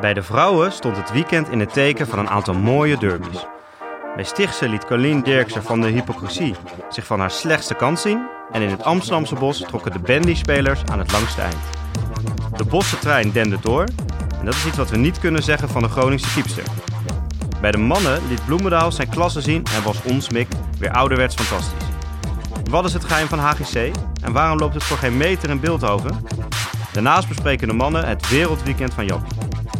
Bij de vrouwen stond het weekend in het teken van een aantal mooie derbies. Bij Stichtse liet Colleen Dirksen van de Hypocrisie zich van haar slechtste kant zien. En in het Amsterdamse bos trokken de bandy-spelers aan het langste eind. De bosse trein dende door. En dat is iets wat we niet kunnen zeggen van de Groningse kiepster. Bij de mannen liet Bloemendaal zijn klasse zien en was ons Mick weer ouderwets fantastisch. Wat is het geheim van HGC en waarom loopt het voor geen meter in Beeldhoven? Daarnaast bespreken de mannen het wereldweekend van Jappie.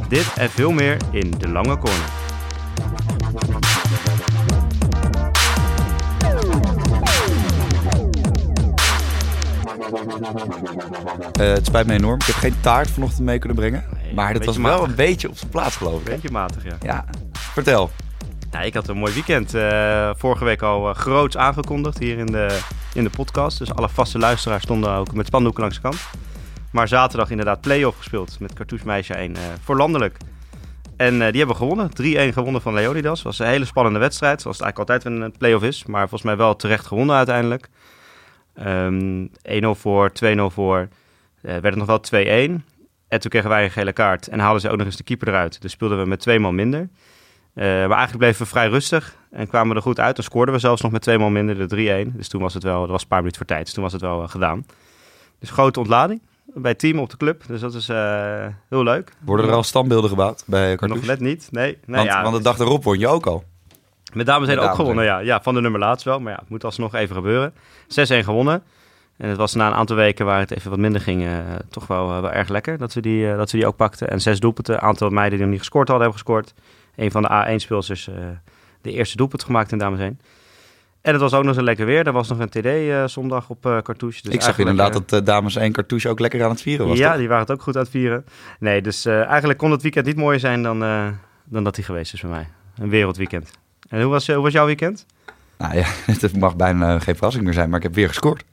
Dit en veel meer in De Lange Corner. Eh, het spijt me enorm. Ik heb geen taart vanochtend mee kunnen brengen. Nee, maar dat was wel een beetje op zijn plaats, geloof ik. Beetje matig, ja. Ja, vertel. Nou, ik had een mooi weekend. eh, vorige week al eh, groots aangekondigd hier in de, in de podcast. Dus alle vaste luisteraars stonden ook met spandoeken langs de kant. Maar zaterdag inderdaad play-off gespeeld met Cartouche Meisje 1 eh, voor landelijk. En eh, die hebben gewonnen. 3-1 gewonnen van Leonidas. was een hele spannende wedstrijd. Zoals het eigenlijk altijd een play-off is. Maar volgens mij wel terecht gewonnen uiteindelijk. Ehm 1-0 voor, 2-0 voor. Eh werd het nog wel 2-1. En toen kregen wij een gele kaart. En haalden ze ook nog eens de keeper eruit. Dus speelden we met twee man minder. Eh, maar eigenlijk bleven we vrij rustig en kwamen er goed uit. Dan scoorden we zelfs nog met twee man minder de 3-1. Dus toen was het wel, dat was een paar minuten voor tijd. Dus toen was het wel gedaan. Dus grote ontlading bij het team op de club. Dus dat is eh, heel leuk. Worden er al standbeelden gebouwd bij Nog Cartouche? net niet. Nee, nee want, ja, want de dag erop won je ook al. met dames heen ook gewonnen, ja. ja. Van de nummer laatst wel, maar ja, het moet alsnog even gebeuren. 6-1 gewonnen. En het was na een aantal weken waar het even wat minder ging, eh, toch wel, eh, wel erg lekker dat ze, die, dat ze die ook pakten. En zes doelpunten, een aantal meiden die nog niet gescoord hadden, hebben gescoord. Een van de A1-speelsters eh de eerste doelpunt gemaakt in dames heen. En het was ook nog zo lekker weer. Er was nog een TD eh, zondag op eh Cartouche. Dus ik zag inderdaad eh, dat de dames 1 Cartouche ook lekker aan het vieren was. ja, toch? die waren het ook goed aan het vieren. Nee, dus eigenlijk kon het weekend niet mooier zijn dan, dan dat hij geweest is bij mij. Een wereldweekend. En hoe was, hoe was jouw weekend? Nou ja, het mag bijna geen verrassing meer zijn, maar ik heb weer gescoord.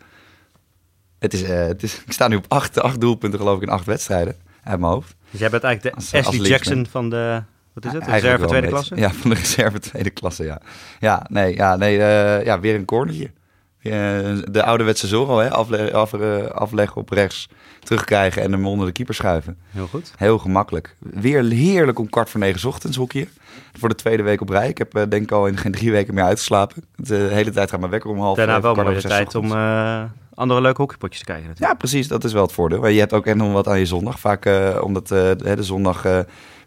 Het is, het is, ik sta nu op acht, acht doelpunten geloof ik in acht wedstrijden uit mijn hoofd. Dus jij bent eigenlijk de Ashley. Jackson van de, wat is het, de reserve tweede klasse? Ja, van de reserve tweede klasse, ja. Ja, nee, ja, nee eh, ja, weer een cornertje. De ouderwetse zorro, hè? Afle af, eh, afleggen op rechts, terugkrijgen en hem onder de keeper schuiven. Heel goed. Heel gemakkelijk. Weer heerlijk om kwart voor negen 's ochtends hockeyen. Voor de tweede week op rij. Ik heb eh, denk ik al in geen drie weken meer uitgeslapen. De hele tijd gaat mijn wekker om half Daarna wel over zes tijd om andere leuke hockeypotjes te kijken natuurlijk. Ja, precies. Dat is wel het voordeel. Maar Je hebt ook nog wat aan je zondag. Vaak eh, omdat eh, de, zondag, eh,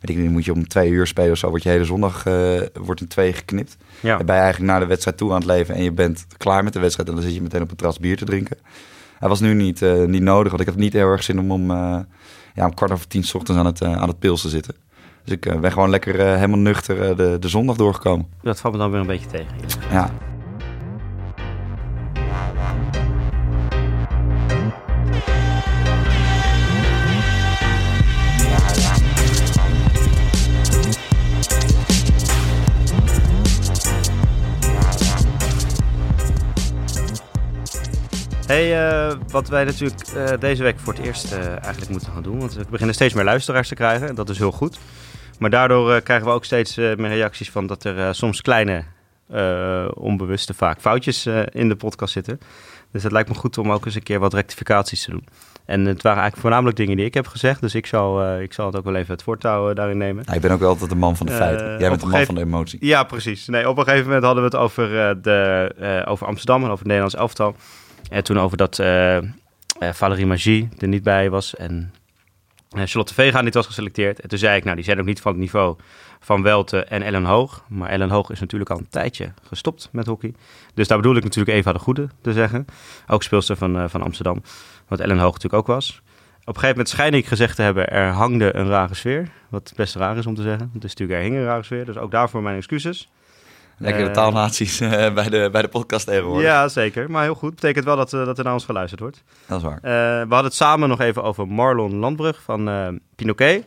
weet ik niet, moet je om twee uur spelen of zo. Wordt je hele zondag wordt in twee geknipt. Ja. Dan ben je eigenlijk naar de wedstrijd toe aan het leven. En je bent klaar met de wedstrijd. En dan zit je meteen op het terras bier te drinken. Hij was nu niet, niet nodig. Want ik had niet heel erg zin om om, ja, om kwart over tien 's ochtends aan het, aan het pils te zitten. Dus ik ben gewoon lekker helemaal nuchter de, de zondag doorgekomen. Dat valt me dan weer een beetje tegen. Ja. Hey, eh, wat wij natuurlijk eh, deze week voor het eerst eh, eigenlijk moeten gaan doen. Want we beginnen steeds meer luisteraars te krijgen. En dat is heel goed. Maar daardoor krijgen we ook steeds meer reacties van dat er soms kleine, onbewuste vaak foutjes in de podcast zitten. Dus het lijkt me goed om ook eens een keer wat rectificaties te doen. En het waren eigenlijk voornamelijk dingen die ik heb gezegd. Dus ik zal, ik zal het ook wel even het voortouw daarin nemen. Nou, ik ben ook wel altijd de man van de feiten. Jij bent een de man gegeven- van de emotie. Ja, precies. Nee, op een gegeven moment hadden we het over, de, over Amsterdam en over het Nederlands elftal. En toen over dat eh eh, Valerie Magie er niet bij was en eh, Charlotte Vega niet was geselecteerd. En toen zei ik, nou, die zijn ook niet van het niveau van Welte en Ellen Hoog. Maar Ellen Hoog is natuurlijk al een tijdje gestopt met hockey. Dus daar bedoel ik natuurlijk Eva de Goede te zeggen. Ook speelster van, eh, van Amsterdam, wat Ellen Hoog natuurlijk ook was. Op een gegeven moment schijn ik gezegd te hebben, er hangde een rare sfeer. Wat best raar is om te zeggen. Dus natuurlijk, er hing een rare sfeer. Dus ook daarvoor mijn excuses. Lekkere Eh, taalnaties eh, bij, de, bij de podcast tegenwoordig. Ja, zeker. Maar heel goed. Betekent wel dat, eh, dat er naar ons geluisterd wordt. Dat is waar. We hadden het samen nog even over Marlon Landbrug van Pinoquet.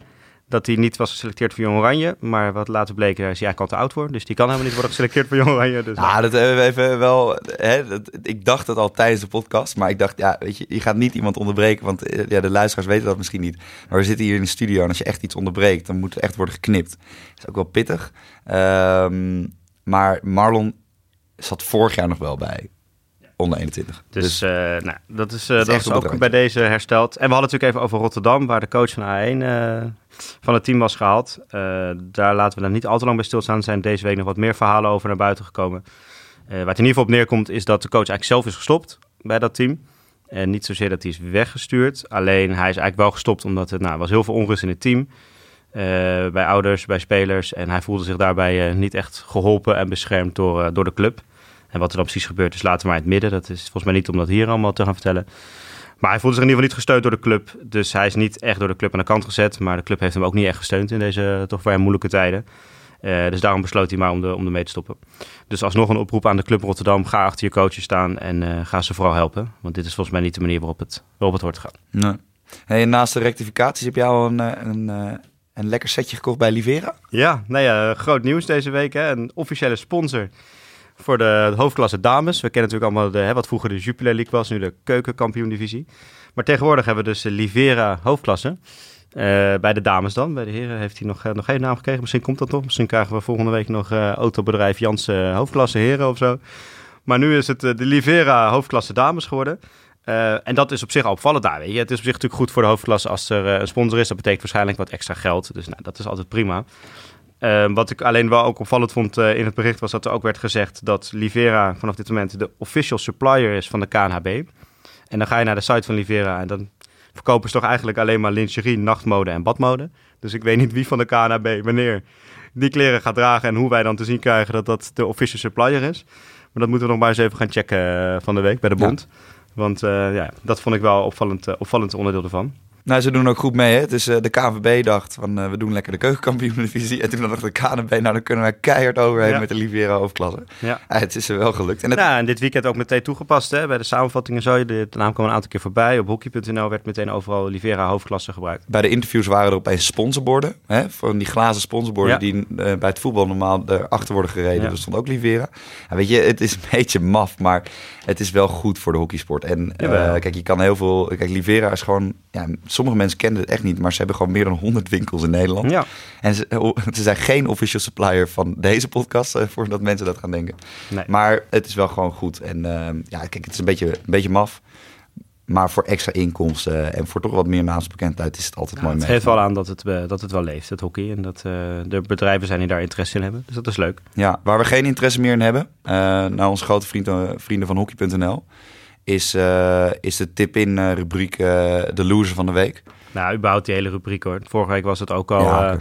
Dat hij niet was geselecteerd voor Jong Oranje. Maar wat later bleek, is hij eigenlijk al te oud voor. Dus die kan helemaal niet worden geselecteerd voor Jong Oranje. Dus Ja, dat hebben we even wel. Hè, dat, ik dacht het al tijdens de podcast, maar ik dacht, ja, weet je, je gaat niet iemand onderbreken, want ja, de luisteraars weten dat misschien niet. Maar we zitten hier in de studio en als je echt iets onderbreekt, dan moet het echt worden geknipt. Dat is ook wel pittig. Ehm, maar Marlon zat vorig jaar nog wel bij onder 21. Dus, Dus, eh, nou, dat is, eh, is dat is het ook bij deze hersteld. En we hadden het natuurlijk even over Rotterdam, waar de coach van A1 eh, van het team was gehaald. Eh, daar laten we dan niet al te lang bij stilstaan. Er zijn deze week nog wat meer verhalen over naar buiten gekomen. Waar het in ieder geval op neerkomt, is dat de coach eigenlijk zelf is gestopt bij dat team. En niet zozeer dat hij is weggestuurd. Alleen hij is eigenlijk wel gestopt omdat er nou, was heel veel onrust in het team. eh, bij ouders, bij spelers. En hij voelde zich daarbij eh, niet echt geholpen en beschermd door, eh, door de club. En wat er dan precies gebeurt is later maar in het midden. Dat is volgens mij niet om dat hier allemaal te gaan vertellen. Maar hij voelde zich in ieder geval niet gesteund door de club. Dus hij is niet echt door de club aan de kant gezet. Maar de club heeft hem ook niet echt gesteund in deze eh, toch vrij moeilijke tijden. Eh, dus daarom besloot hij maar om, de, om ermee te stoppen. Dus alsnog een oproep aan de club Rotterdam. Ga achter je coaches staan en eh, ga ze vooral helpen. Want dit is volgens mij niet de manier waarop het, waarop het hoort te gaan. nee. Hey, naast de rectificaties heb jij al een, eh, een, eh, een lekker setje gekocht bij Livera? Ja, nou ja, groot nieuws deze week. Hè? Een officiële sponsor voor de hoofdklasse dames. We kennen natuurlijk allemaal de, hè, wat vroeger de Jupiler League was, nu de keukenkampioen-divisie. Maar tegenwoordig hebben we dus Livera hoofdklasse. Eh, bij de dames dan. Bij de heren heeft hij nog, eh, nog geen naam gekregen. Misschien komt dat nog. Misschien krijgen we volgende week nog eh, autobedrijf Jansen hoofdklasse heren of zo. Maar nu is het de Livera hoofdklasse dames geworden. Eh, en dat is op zich al opvallend daar. Weet je. Het is op zich natuurlijk goed voor de hoofdklasse als er eh, een sponsor is. Dat betekent waarschijnlijk wat extra geld. Dus nou, dat is altijd prima. Eh, wat ik alleen wel ook opvallend vond in het bericht was dat er ook werd gezegd dat Livera vanaf dit moment de official supplier is van de KNHB. En dan ga je naar de site van Livera en dan verkopen ze toch eigenlijk alleen maar lingerie, nachtmode en badmode. Dus ik weet niet wie van de KNHB wanneer die kleren gaat dragen en hoe wij dan te zien krijgen dat dat de official supplier is. Maar dat moeten we nog maar eens even gaan checken van de week bij de Ja. Want eh, ja, dat vond ik wel opvallend, eh, opvallend onderdeel ervan. Nou, ze doen ook goed mee. Hè? Eh, de KNVB dacht van eh, we doen lekker de keukenkampioen-divisie. En toen dacht de KNVB, nou dan kunnen wij keihard overheen Ja. met de Livera hoofdklasse. Ja. Het is er wel gelukt. En het, Ja, en dit weekend ook meteen toegepast hè, bij de samenvattingen. Zo. De, de naam kwam een aantal keer voorbij. Op hockey.nl werd meteen overal Livera hoofdklasse gebruikt. bij de interviews waren er opeens sponsorborden. Hè? Van die glazen sponsorborden Ja. die eh, bij het voetbal normaal erachter worden gereden. Ja. Er stond ook Livera. Weet je, het is een beetje maf, maar het is wel goed voor de hockeysport. En kijk, je kan heel veel... Kijk, Livera is gewoon... Ja, sommige mensen kennen het echt niet, maar ze hebben gewoon meer dan 100 winkels in Nederland. Ja, En ze, oh, ze zijn geen official supplier van deze podcast, eh, voordat mensen dat gaan denken. nee. Maar het is wel gewoon goed. En ehm, ja, kijk, het is een beetje, een beetje maf. Maar voor extra inkomsten en voor toch wat meer naamsbekendheid is het altijd Ja, mooi het mee. geeft wel aan dat het, eh, dat het wel leeft, het hockey. En dat eh, de bedrijven zijn die daar interesse in hebben. Dus dat is leuk. Ja, waar we geen interesse meer in hebben, nou onze grote vrienden, vrienden van hockey.nl, is, eh, is de tip-in eh, rubriek de loser van de week. Nou, überhaupt die hele rubriek hoor. Vorige week was het ook al... Ja, eh,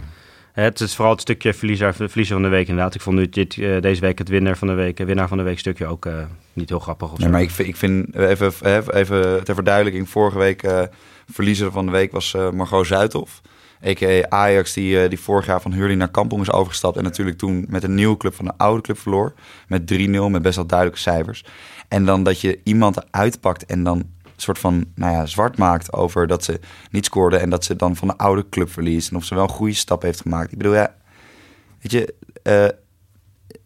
het is vooral het stukje verliezer, verliezer van de week inderdaad. Ik vond nu dit, deze week het winnaar van de week, winnaar van de week stukje ook niet heel grappig of zo. Nee, maar ik vind, ik vind even, even, even ter verduidelijking, vorige week verliezer van de week was Margot Zuidhof. A.k.a. Ajax, die, eh, die vorig jaar van Hurley naar Kampong is overgestapt. En natuurlijk toen met een nieuwe club van de oude club verloor. Met 3-0, met best wel duidelijke cijfers. En dan dat je iemand uitpakt en dan een soort van nou ja, zwart maakt over dat ze niet scoorde. En dat ze dan van de oude club verliest. En of ze wel een goede stap heeft gemaakt. Ik bedoel, ja, weet je, eh,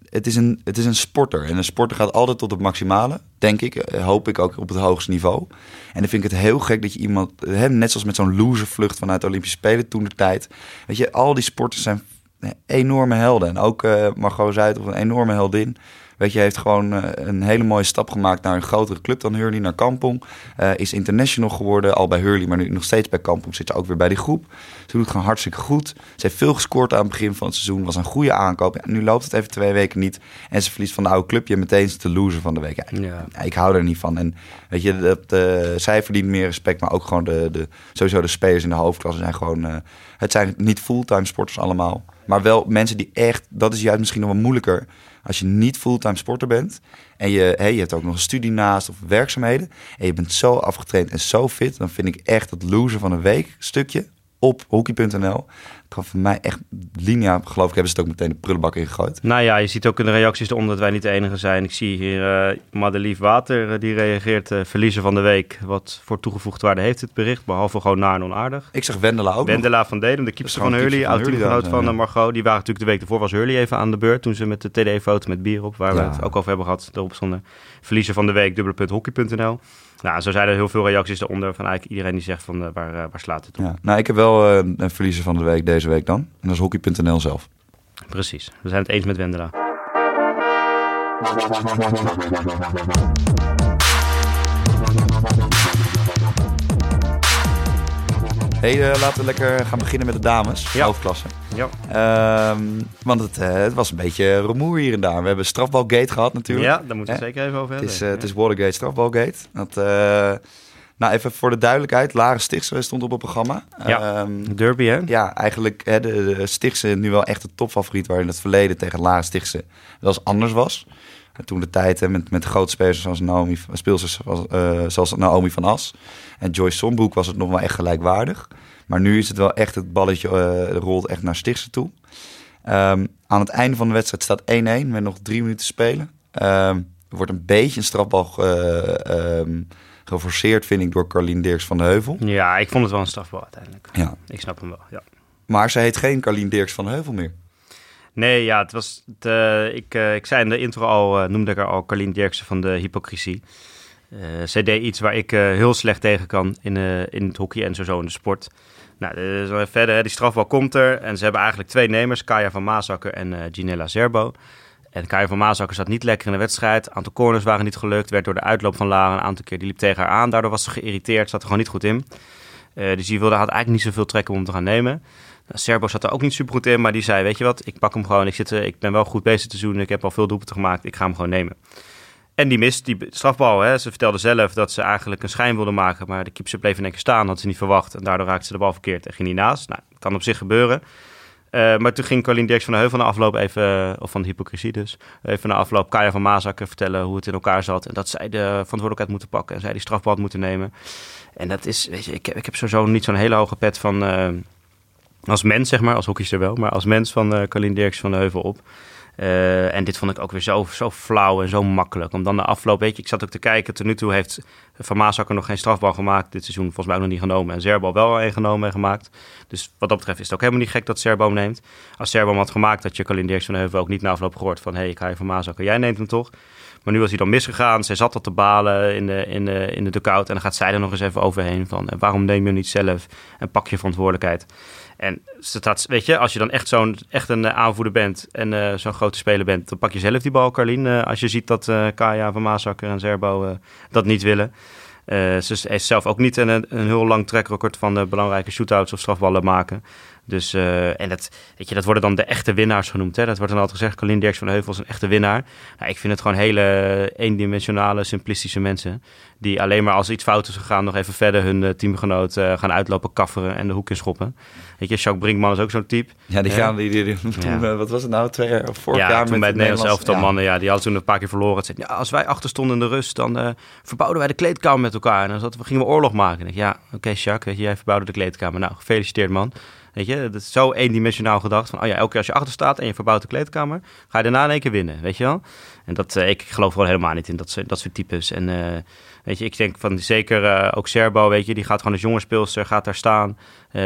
het, is een, het is een sporter. En een sporter gaat altijd tot het maximale, denk ik. eh, Hoop ik ook op het hoogste niveau. En dan vind ik het heel gek dat je iemand, hè, net zoals met zo'n loservlucht vanuit de Olympische Spelen toen de tijd. Weet je, al die sporters zijn enorme helden. En ook eh Margot Zuid, of een enorme heldin. Weet je, heeft gewoon eh, een hele mooie stap gemaakt naar een grotere club dan Hurley, naar Kampong. Eh, is international geworden, al bij Hurley, maar nu nog steeds bij Kampong. Zit ze ook weer bij die groep. Ze doet gewoon hartstikke goed. Ze heeft veel gescoord aan het begin van het seizoen. Was een goede aankoop. Ja, nu loopt het even twee weken niet. En ze verliest van de oude club. Je meteen is de loser van de week. Ja, ik, Ja. ja, ik hou er niet van. En weet je, dat, eh, zij verdient meer respect. Maar ook gewoon de, de, sowieso de spelers in de hoofdklasse zijn gewoon... het zijn niet fulltime sporters allemaal. Maar wel mensen die echt... Dat is juist misschien nog wel moeilijker. Als je niet fulltime sporter bent... en je, hey, je hebt ook nog een studie naast of werkzaamheden... en je bent zo afgetraind en zo fit... dan vind ik echt het loser van een week stukje op hockey.nl. Kan voor mij echt linea, geloof ik, hebben ze het ook meteen de prullenbak ingegooid. Nou ja, je ziet ook in de reacties eronder dat wij niet de enige zijn. Ik zie hier uh, Madelief Water, uh, die reageert uh, verliezer van de week. Wat voor toegevoegde waarde heeft het bericht, behalve gewoon naar en onaardig. Ik zeg Wendela ook Wendela van Dedem, de keeper van Hurley, oud-teamgenoot van. Margot. Die waren natuurlijk de week ervoor, was Hurley even aan de beurt. Toen ze met de TD-foto met bier op, waar ja. we het ook over hebben gehad, erop stonden. Verliezer van de week, dubbele.hockey.nl. Nou, zo zijn er heel veel reacties eronder van eigenlijk iedereen die zegt van waar, waar slaat het op. Ja. Nou, ik heb wel een verliezer van de week deze deze week dan. En dat is hockey.nl zelf. Precies, we zijn het eens met Wendela. Hey, eh, laten we lekker gaan beginnen met de dames, ja. hoofdklasse. Ja. Ehm, want het, eh, het, was een beetje rumoer hier en daar. We hebben strafbalgate gehad natuurlijk. Ja, daar moeten we eh, zeker even over hebben. Het is, uh, het is strafbalgate. Dat nou, even voor de duidelijkheid. Lara Stichtse stond op het programma. Ja. Ehm, Derby, hè? ja, eigenlijk hè, de, de Stichtse nu wel echt de topfavoriet... waar in het verleden tegen Lara Stichtse wel eens anders was. En toen de tijd hè, met, met grote spelers zoals Naomi, speelsters zoals, eh, zoals Naomi van As en Joyce Sombroek was het nog wel echt gelijkwaardig. Maar nu is het wel echt, het balletje eh, rolt echt naar Stichtse toe. Ehm, aan het einde van de wedstrijd staat 1-1 met nog drie minuten te spelen. Ehm, er wordt een beetje een strafbal ehm, geforceerd, vind ik, door Carlien Dirks van de Heuvel. Ja, ik vond het wel een strafbal uiteindelijk. Ja. Ik snap hem wel, ja. Maar ze heet geen Carlien Dirks van de Heuvel meer. Nee, ja, het was. Het, eh, ik, eh, ik zei in de intro al, eh, noemde ik haar al Carlien Dirksen van de hypocrisie. Zij deed iets waar ik heel slecht tegen kan in, in het hockey en sowieso in de sport. Nou, zo even verder, hè, die strafbal komt er. En ze hebben eigenlijk twee nemers, Kaya van Maasakker en Ginella Zerbo. En Kaya van Maasakker zat niet lekker in de wedstrijd. Een aantal corners waren niet gelukt. Werd door de uitloop van Lara een aantal keer. Die liep tegen haar aan. Daardoor was ze geïrriteerd. Zat er gewoon niet goed in. Eh, dus die wilde, had eigenlijk niet zoveel trek om hem te gaan nemen. Nou, Serbo zat er ook niet super goed in, maar die zei: Weet je wat, ik pak hem gewoon. Ik, zit, ik ben wel goed bezig te doen. Ik heb al veel doelpunten gemaakt. Ik ga hem gewoon nemen. En die mist die strafbal. Ze vertelde zelf dat ze eigenlijk een schijn wilde maken. Maar de keeper bleef in één keer staan. Had ze niet verwacht. En daardoor raakte ze de bal verkeerd en ging niet naast. Nou, kan op zich gebeuren. Eh, maar toen ging Carlien Dirks van de Heuvel na afloop even, eh, of van de hypocrisie dus, even na afloop Kaya van Maasakker vertellen hoe het in elkaar zat. En dat zij de verantwoordelijkheid moeten pakken en zij die strafbal moeten nemen. En dat is, weet je, ik heb, ik heb sowieso niet zo'n hele hoge pet van, eh, als mens zeg maar, als hockeyster wel, maar als mens van eh Carlien Dirks van de Heuvel op. Eh, en dit vond ik ook weer zo, zo flauw en zo makkelijk. Om dan de afloop, weet je, ik zat ook te kijken. Tot nu toe heeft Van Maasakker nog geen strafbal gemaakt. Dit seizoen volgens mij ook nog niet genomen. En Zerbo wel een genomen en gemaakt. Dus wat dat betreft is het ook helemaal niet gek dat Serbo neemt. Als Serbo had gemaakt, had je Colin van Heuvel ook niet na afloop gehoord van... hé, hey, ik ga je Van Maasakker, jij neemt hem toch? Maar nu was hij dan misgegaan. Zij zat al te balen in de, in de, in de dugout. En dan gaat zij er nog eens even overheen van... eh, waarom neem je niet zelf en pak je verantwoordelijkheid? En staat, weet je, als je dan echt, zo'n, echt een eh, aanvoerder bent en eh, zo'n grote speler bent, dan pak je zelf die bal, Carlien. als je ziet dat eh Kaya, Van Maasakker en Zerbo dat niet willen. Ze heeft zelf ook niet een, een heel lang trackrecord van belangrijke shootouts of strafballen maken. Dus, eh, en dat, weet je, dat worden dan de echte winnaars genoemd. Hè? Dat wordt dan altijd gezegd, Colin Dirks van de Heuvel is een echte winnaar. Nou, ik vind het gewoon hele eendimensionale, simplistische mensen. Die alleen maar als er iets fout is gegaan, nog even verder hun eh, teamgenoot eh, gaan uitlopen, kafferen en de hoek in schoppen. Weet je, Jacques Brinkman is ook zo'n type. Ja, die gaan die, die, die- toen, Ja. wat was het nou, twee jaar of vorig ja, jaar toen bij het Nederlands elftal ja. mannen, ja, die hadden toen een paar keer verloren. Het zei, ja, als wij achter stonden in de rust, dan verbouwden wij de kleedkamer met elkaar. En dan gingen we oorlog maken. En ik, ja, oké Jacques, weet je, jij verbouwde de kleedkamer. Nou, gefeliciteerd man. Weet je, dat is zo eendimensionaal gedacht. Van, oh ja, elke keer als je achter staat en je verbouwt de kleedkamer, ga je daarna in één keer winnen, weet je wel. En dat, eh, ik geloof gewoon helemaal niet in dat, soort- dat soort types. En eh, weet je, ik denk van zeker eh, ook Serbo, weet je, die gaat gewoon als jonge speelster, gaat daar staan,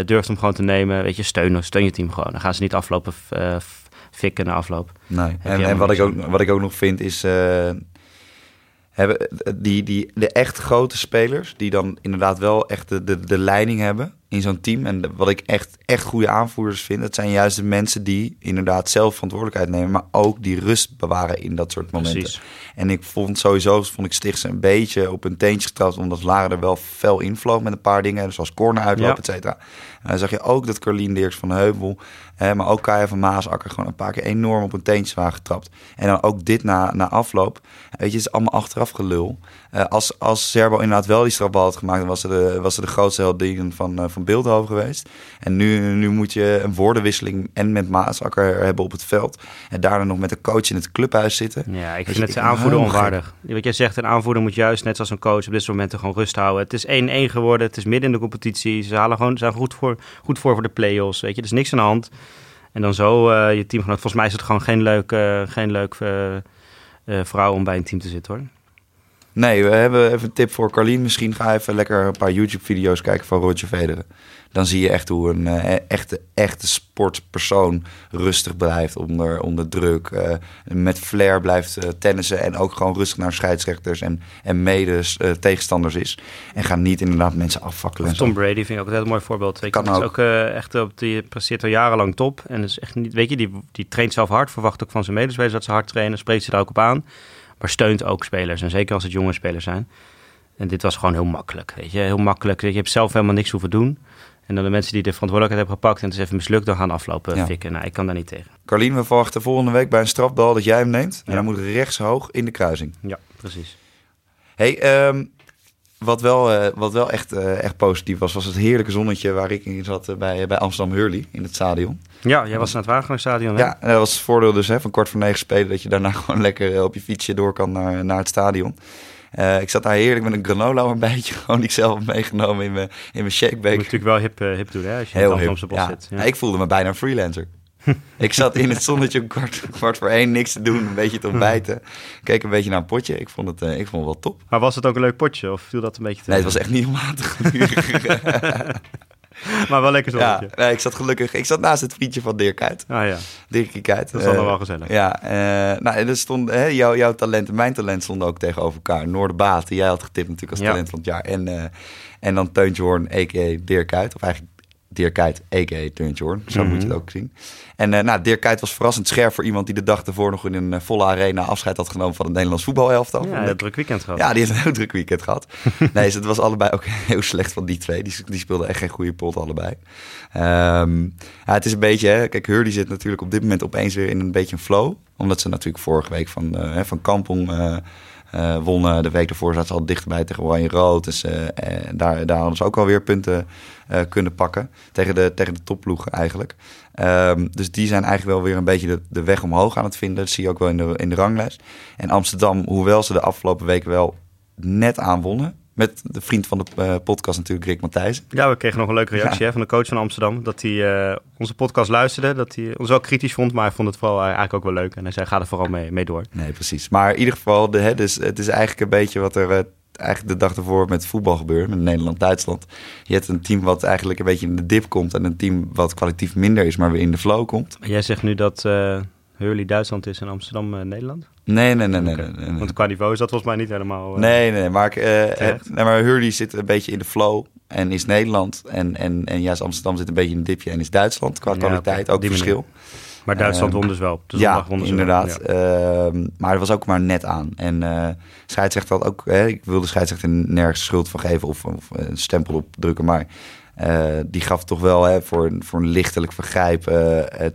durft hem gewoon te nemen. Weet je, steun, steun je team gewoon. Dan gaan ze niet aflopen fikken na afloop. Nee. En, en wat, ik ook, wat ik ook nog vind is... hebben die, die, de echt grote spelers... die dan inderdaad wel echt de, de, de leiding hebben in zo'n team... en wat ik echt, echt goede aanvoerders vind... dat zijn juist de mensen die inderdaad zelf verantwoordelijkheid nemen... maar ook die rust bewaren in dat soort momenten. Precies. En ik vond sowieso, vond ik Stichtse een beetje op een teentje getrapt... omdat Lara er wel fel invloog met een paar dingen... zoals corner uitloop, Ja. et cetera. Dan zag je ook dat Carlien Dirks van Heuvel... Hè, maar ook Kaya van Maasakker gewoon een paar keer enorm op een teentje waren getrapt. En dan ook dit na, na afloop. Weet je, het is allemaal achteraf gelul. Eh, als, als Zerbo inderdaad wel die strafbal had gemaakt... dan was ze de, was ze de grootste heldin van, eh, van Beeldhoven geweest. En nu, nu moet je een woordenwisseling en met Maasakker hebben op het veld. En daarna nog met de coach in het clubhuis zitten. Ja, ik vind het ben aanvoerder helemaal onwaardig. Wat jij zegt, een aanvoerder moet juist, net zoals een coach, op dit soort momenten gewoon rust houden. Het is 1-1 geworden, het is midden in de competitie. Ze halen gewoon, zijn goed voor, goed voor voor de play-offs, weet je. Er is niks aan de hand. En dan zo eh, je teamgenoot. Volgens mij is het gewoon geen leuk, eh, geen leuk eh, vrouw om bij een team te zitten, hoor. Nee, we hebben even een tip voor Carlien. Misschien ga even lekker een paar YouTube-video's kijken van Roger Federer. Dan zie je echt hoe een eh, echte, echte sportpersoon rustig blijft onder, onder druk. eh, met flair blijft eh, tennissen en ook gewoon rustig naar scheidsrechters en, en mede tegenstanders is. En gaat niet inderdaad mensen afvakkelen. Tom Brady vind ik ook een mooi voorbeeld. Weet je, Kan is ook. echt op die presteert al jarenlang top. En is echt niet, weet je, die, die traint zelf hard, verwacht ook van zijn medespelers dat ze hard trainen, spreekt ze daar ook op aan. Maar steunt ook spelers. En zeker als het jonge spelers zijn. En dit was gewoon heel makkelijk. Weet je, heel makkelijk. Je hebt zelf helemaal niks hoeven doen. En dan de mensen die de verantwoordelijkheid hebben gepakt en het is even mislukt, dan gaan aflopen Ja. fikken. Nou, ik kan daar niet tegen. Carlien, we verwachten volgende week bij een strafbal dat jij hem neemt. En Ja. dan moet rechtshoog in de kruising. Ja, precies. Hey, ehm, wat wel, eh, wat wel echt, eh, echt positief was, was het heerlijke zonnetje waar ik in zat eh, bij, bij Amsterdam Hurley in het stadion. Ja, jij was naar het Wageningsstadion, hè? Ja, dat was het voordeel dus hè, van kwart voor negen spelen, dat je daarna gewoon lekker op je fietsje door kan naar, naar het stadion. Ik zat daar heerlijk met een granola een beetje, gewoon die ik zelf meegenomen in mijn, in mijn Je moet natuurlijk wel hip, hip doen, hè? Als je in Heel het hip. Amsterdamse bos Ja. zit. Ja, ik voelde me bijna een freelancer. ik zat in het zonnetje om kwart, kwart voor één, niks te doen, een beetje te ontbijten. Keek een beetje naar een potje. Ik vond het, eh, ik vond het wel top. Maar was het ook een leuk potje of viel dat een beetje te Nee, het was echt niet om aan te gluren. Maar wel lekker ja, zonnetje. nee, ik zat gelukkig. Ik zat naast het vriendje van Dirk Kuyt. Ah ja, Dirkie Kuyt. dat is dan Eh, wel gezellig. Ja, eh, nou, en er stond, hè, jouw, jouw talent en mijn talent stonden ook tegenover elkaar. Noorderbaat, die jij had getipt natuurlijk als Ja. talent van het jaar. En, en dan Teuntje Hoorn, a.k.a. Dirk Kuyt. Of eigenlijk Dirk Kuyt, a.k.a. Teuntje Hoorn. Zo moet je het ook zien. En eh, nou, Dirk Kuyt was verrassend scherp voor iemand die de dag ervoor nog in een eh, volle arena afscheid had genomen van het Nederlands voetbalelftal. Ja, een druk weekend gehad. Ja, die heeft een heel druk weekend gehad. nee, dus het was allebei ook heel slecht van die twee. Die, die speelden echt geen goede pot allebei. Ehm, ja, het is een beetje, hè, kijk, Hurley zit natuurlijk op dit moment opeens weer in een beetje een flow. Omdat ze natuurlijk vorige week van, hè, van Kampong eh, wonnen. De week ervoor zaten ze al dichterbij tegen Oranje Rood. Dus eh, eh, daar, daar hadden ze ook alweer punten kunnen pakken. Tegen de, tegen de topploegen eigenlijk. Ehm, dus die zijn eigenlijk wel weer een beetje de, de weg omhoog aan het vinden. Dat zie je ook wel in de, in de ranglijst. En Amsterdam, hoewel ze de afgelopen weken wel net aan wonnen. Met de vriend van de eh, podcast natuurlijk, Rick Matthijs. Ja, we kregen nog een leuke reactie hè, van de coach van Amsterdam. Dat hij eh, onze podcast luisterde. Dat hij ons ook kritisch vond. Maar hij vond het vooral eh, eigenlijk ook wel leuk. En hij zei, ga er vooral mee, mee door. Nee, precies. Maar in ieder geval, de, hè, dus, het is eigenlijk een beetje wat er eigenlijk de dag ervoor met voetbal gebeurde. Met Nederland-Duitsland. Je hebt een team wat eigenlijk een beetje in de dip komt. En een team wat kwalitatief minder is, maar weer in de flow komt. Jij zegt nu dat Hurley Duitsland is en Amsterdam Nederland? Nee, nee, nee, nee. Want qua niveau is dat volgens mij niet helemaal... eh, Nee, nee, maar, ik, eh, eh, nee, maar Hurley zit een beetje in de flow en is Nederland. En, en, en juist Amsterdam zit een beetje in een dipje en is Duitsland qua Ja, kwaliteit ook verschil. Maar Duitsland Ehm, won dus wel. De ja, wel. inderdaad. Ja. Ehm, maar het was ook maar net aan. En eh scheidsrechter had ook... Hè, ik wilde scheidsrechter nergens schuld van geven of, of een stempel op drukken. Maar die gaf toch wel hè, voor, een- voor een lichtelijk vergrijp...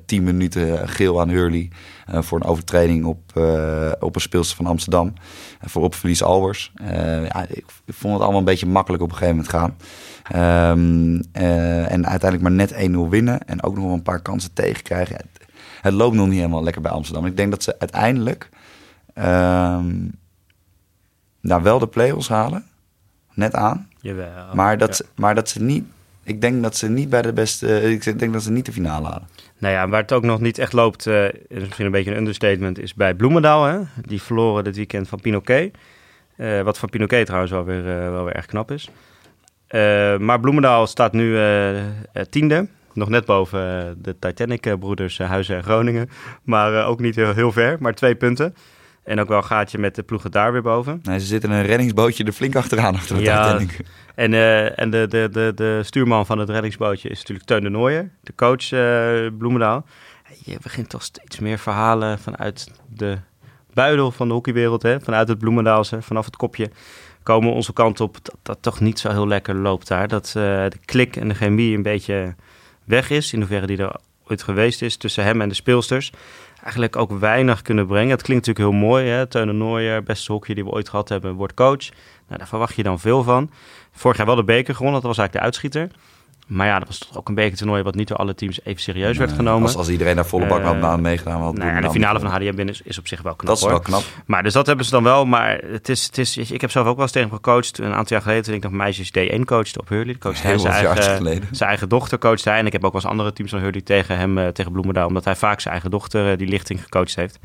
10 minuten geel aan Hurley. Eh, voor een overtreding op, eh, op een speelster van Amsterdam. Uh, voor opverlies Albers. Ja, ik, ik vond het allemaal een beetje makkelijk op een gegeven moment gaan. Ehm, eh, en uiteindelijk maar net 1-0 winnen. En ook nog wel een paar kansen tegenkrijgen. Het, het loopt nog niet helemaal lekker bij Amsterdam. Ik denk dat ze uiteindelijk ehm, nou wel de play-offs halen. Net aan. Jawel. Maar dat, Ja. maar dat ze niet... Ik denk dat ze niet bij de beste... Ik denk dat ze niet de finale halen. Nou ja, waar het ook nog niet echt loopt, eh, is misschien een beetje een understatement, is bij Bloemendaal. Hè? Die verloren dit weekend van Pinoquet. Eh, wat van Pinoquet trouwens wel weer, eh, wel weer erg knap is. Eh, maar Bloemendaal staat nu eh, eh, tiende. Nog net boven eh, de Titanic-broeders Huizen en Groningen. Maar eh, ook niet heel, heel ver, maar twee punten. En ook wel een gaatje met de ploegen daar weer boven. Nee, ze zitten in een reddingsbootje er flink achteraan. Achter de Ja. En, eh, en de, de, de, de stuurman van het reddingsbootje is natuurlijk Teun de Nooijer, de coach eh, Bloemendaal. Je begint toch steeds meer verhalen vanuit de buidel van de hockeywereld, hè? vanuit het Bloemendaalse, vanaf het kopje, komen onze kant op dat dat toch niet zo heel lekker loopt daar. Dat eh, de klik en de chemie een beetje weg is, in hoeverre die er ooit geweest is tussen hem en de speelsters. Eigenlijk ook weinig kunnen brengen. Het klinkt natuurlijk heel mooi, hè? Beste hockey die we ooit gehad hebben, wordt coach. Nou, daar verwacht je dan veel van. Vorig jaar wel de beker gewonnen, dat was eigenlijk de uitsschieter. Maar ja, dat was toch ook een bekertoernooi wat niet door alle teams even serieus werd genomen. Als, als iedereen daar volle bak had Eh, aan meegedaan had. Nou ja, de finale van HDM binnen is, is op zich wel knap Dat is hoor. wel knap. Maar dus dat hebben ze dan wel. Maar het is, het is, ik heb zelf ook wel eens tegen hem gecoacht. Een aantal jaar geleden toen ik nog meisjes D1 coachte op Hurley. Hij Heel zijn eigen, geleden. zijn eigen dochter coachte hij. En ik heb ook wel eens andere teams van Hurley tegen hem, eh, tegen Bloemendaal. Omdat hij vaak zijn eigen dochter eh, die lichting gecoacht heeft.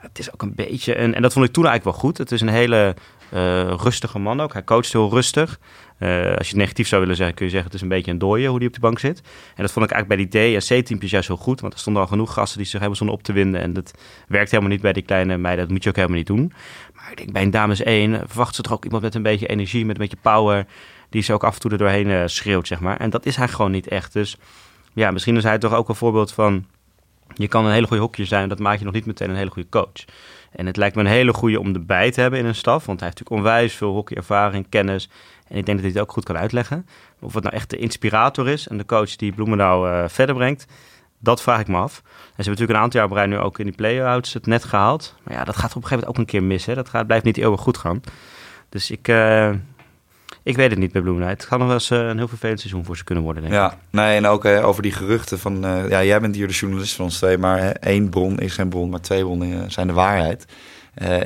Het is ook een beetje een... En dat vond ik toen eigenlijk wel goed. Het is een hele eh, rustige man ook. Hij coacht heel rustig. Eh, als je het negatief zou willen zeggen, kun je zeggen het is een beetje een dooie hoe die op de bank zit. En dat vond ik eigenlijk bij die D- en C-teampjes juist heel goed. Want er stonden al genoeg gasten die zich helemaal stonden op te winden. En dat werkt helemaal niet bij die kleine meiden. Dat moet je ook helemaal niet doen. Maar ik denk bij een dames 1 verwacht ze toch ook iemand met een beetje energie, met een beetje power. Die ze ook af en toe er doorheen eh, schreeuwt, zeg maar. En dat is hij gewoon niet echt. Dus ja, misschien is hij toch ook een voorbeeld van... Je kan een hele goede hokje zijn, dat maakt je nog niet meteen een hele goede coach. En het lijkt me een hele goede om erbij te hebben in een staf. Want hij heeft natuurlijk onwijs veel hockeyervaring, kennis. En ik denk dat hij het ook goed kan uitleggen. Of het nou echt de inspirator is en de coach die Bloemendaal uh, verder brengt, dat vraag ik me af. En ze hebben natuurlijk een aantal jaar rij nu ook in die play-outs het net gehaald. Maar ja, dat gaat op een gegeven moment ook een keer mis. Dat gaat, blijft niet eeuwig goed gaan. Dus ik, uh, ik weet het niet bij Bloemendaal. Het kan nog wel eens uh, een heel vervelend seizoen voor ze kunnen worden, denk ja, ik. nee, en ook over die geruchten van... ja, jij bent hier de journalist van ons twee, maar hè, één bron is geen bron, maar twee bronnen zijn de waarheid.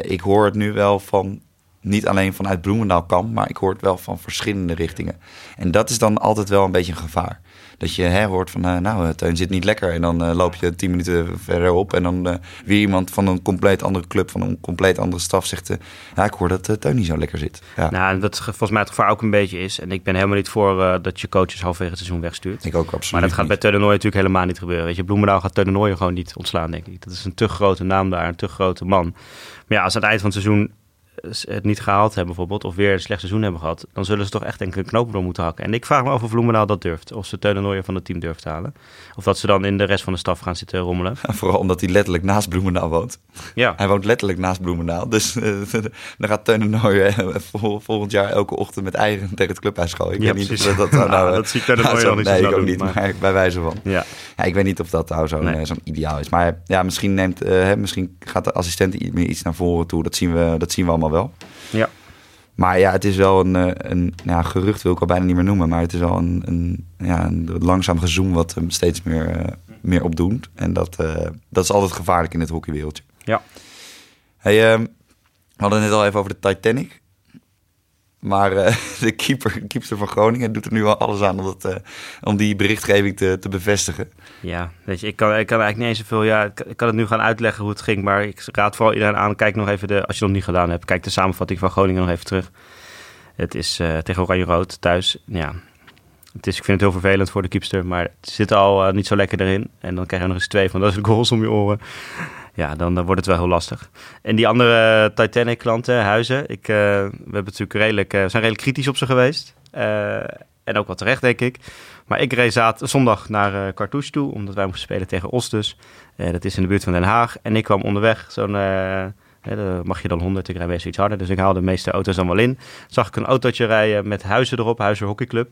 ik hoor het nu wel van niet alleen vanuit Bloemendaal kan, maar ik hoor het wel van verschillende richtingen. En dat is dan altijd wel een beetje een gevaar. Dat je hè, hoort van, uh, nou, Teun zit niet lekker. En dan uh, loop je tien minuten verder op. En dan uh, weer iemand van een compleet andere club, van een compleet andere staf zegt... ja, ik hoor dat Teun niet zo lekker zit. Ja. Nou, dat volgens mij het gevaar ook een beetje is. En ik ben helemaal niet voor dat je coaches halverwege het seizoen wegstuurt. Ik ook absoluut Maar dat gaat niet. bij Teun natuurlijk helemaal niet gebeuren. Weet je, Bloemendaal gaat Teun gewoon niet ontslaan, denk ik. Dat is een te grote naam daar, een te grote man. Maar ja, als aan het eind van het seizoen het niet gehaald hebben bijvoorbeeld, of weer een slecht seizoen hebben gehad, dan zullen ze toch echt denk ik een knoop door moeten hakken. En ik vraag me af of Bloemendaal dat durft. Of ze Teun Nooijer van het team durft te halen. Of dat ze dan in de rest van de staf gaan zitten rommelen. Vooral omdat hij letterlijk naast Bloemendaal woont. Ja. Hij woont letterlijk naast Bloemendaal. Dus uh, dan gaat Teun Nooijer vol, volgend jaar elke ochtend met eigen tegen het clubhuis gooien. Ik ja, weet precies. niet of dat, nou, nou, dat zie ik Teun Nooijer nog niet Nee, ik ook doen, niet, maar... maar bij wijze van. Ja. Ja, ik weet niet of dat nou zo'n Nee. zo'n ideaal is. Maar ja, misschien, neemt, uh, misschien gaat de assistent iets naar voren toe. Dat zien we, dat zien we allemaal wel. Ja. Maar ja, het is wel een, een, een ja, gerucht, wil ik al bijna niet meer noemen. Maar het is wel een, een, ja, een langzaam gezoem wat hem steeds meer, uh, meer opdoet. En dat, uh, dat is altijd gevaarlijk in het hockeywereldje. Ja. Hey, uh, we hadden het net al even over de Titanic. Maar uh, de keeper, keeper van Groningen doet er nu al alles aan om, dat, uh, om die berichtgeving te, te bevestigen. Ja, weet je, ik kan, ik kan eigenlijk niet eens zoveel... Ja, ik, kan het nu gaan uitleggen hoe het ging, maar ik raad vooral iedereen aan... Kijk nog even, de, als je het nog niet gedaan hebt, kijk de samenvatting van Groningen nog even terug. Het is uh, tegen Oranje-Rood thuis, ja... Het is, ik vind het heel vervelend voor de keepster, maar het zit al niet zo lekker erin. En dan krijg je nog eens twee van dat is goals om je oren ja, dan, dan wordt het wel heel lastig. En die andere Titanic-klanten, Huizen, ik, uh, we hebben natuurlijk redelijk, uh, zijn redelijk kritisch op ze geweest. En ook wat terecht, denk ik. Maar ik reed zaad, zondag naar Cartouche toe, omdat wij moesten spelen tegen Os dus. dat is in de buurt van Den Haag. En ik kwam onderweg, zo'n... mag je dan 100, ik rijd meestal iets harder. Dus ik haalde de meeste auto's dan wel in. Zag ik een autootje rijden met Huizen erop, Huizen Hockeyclub.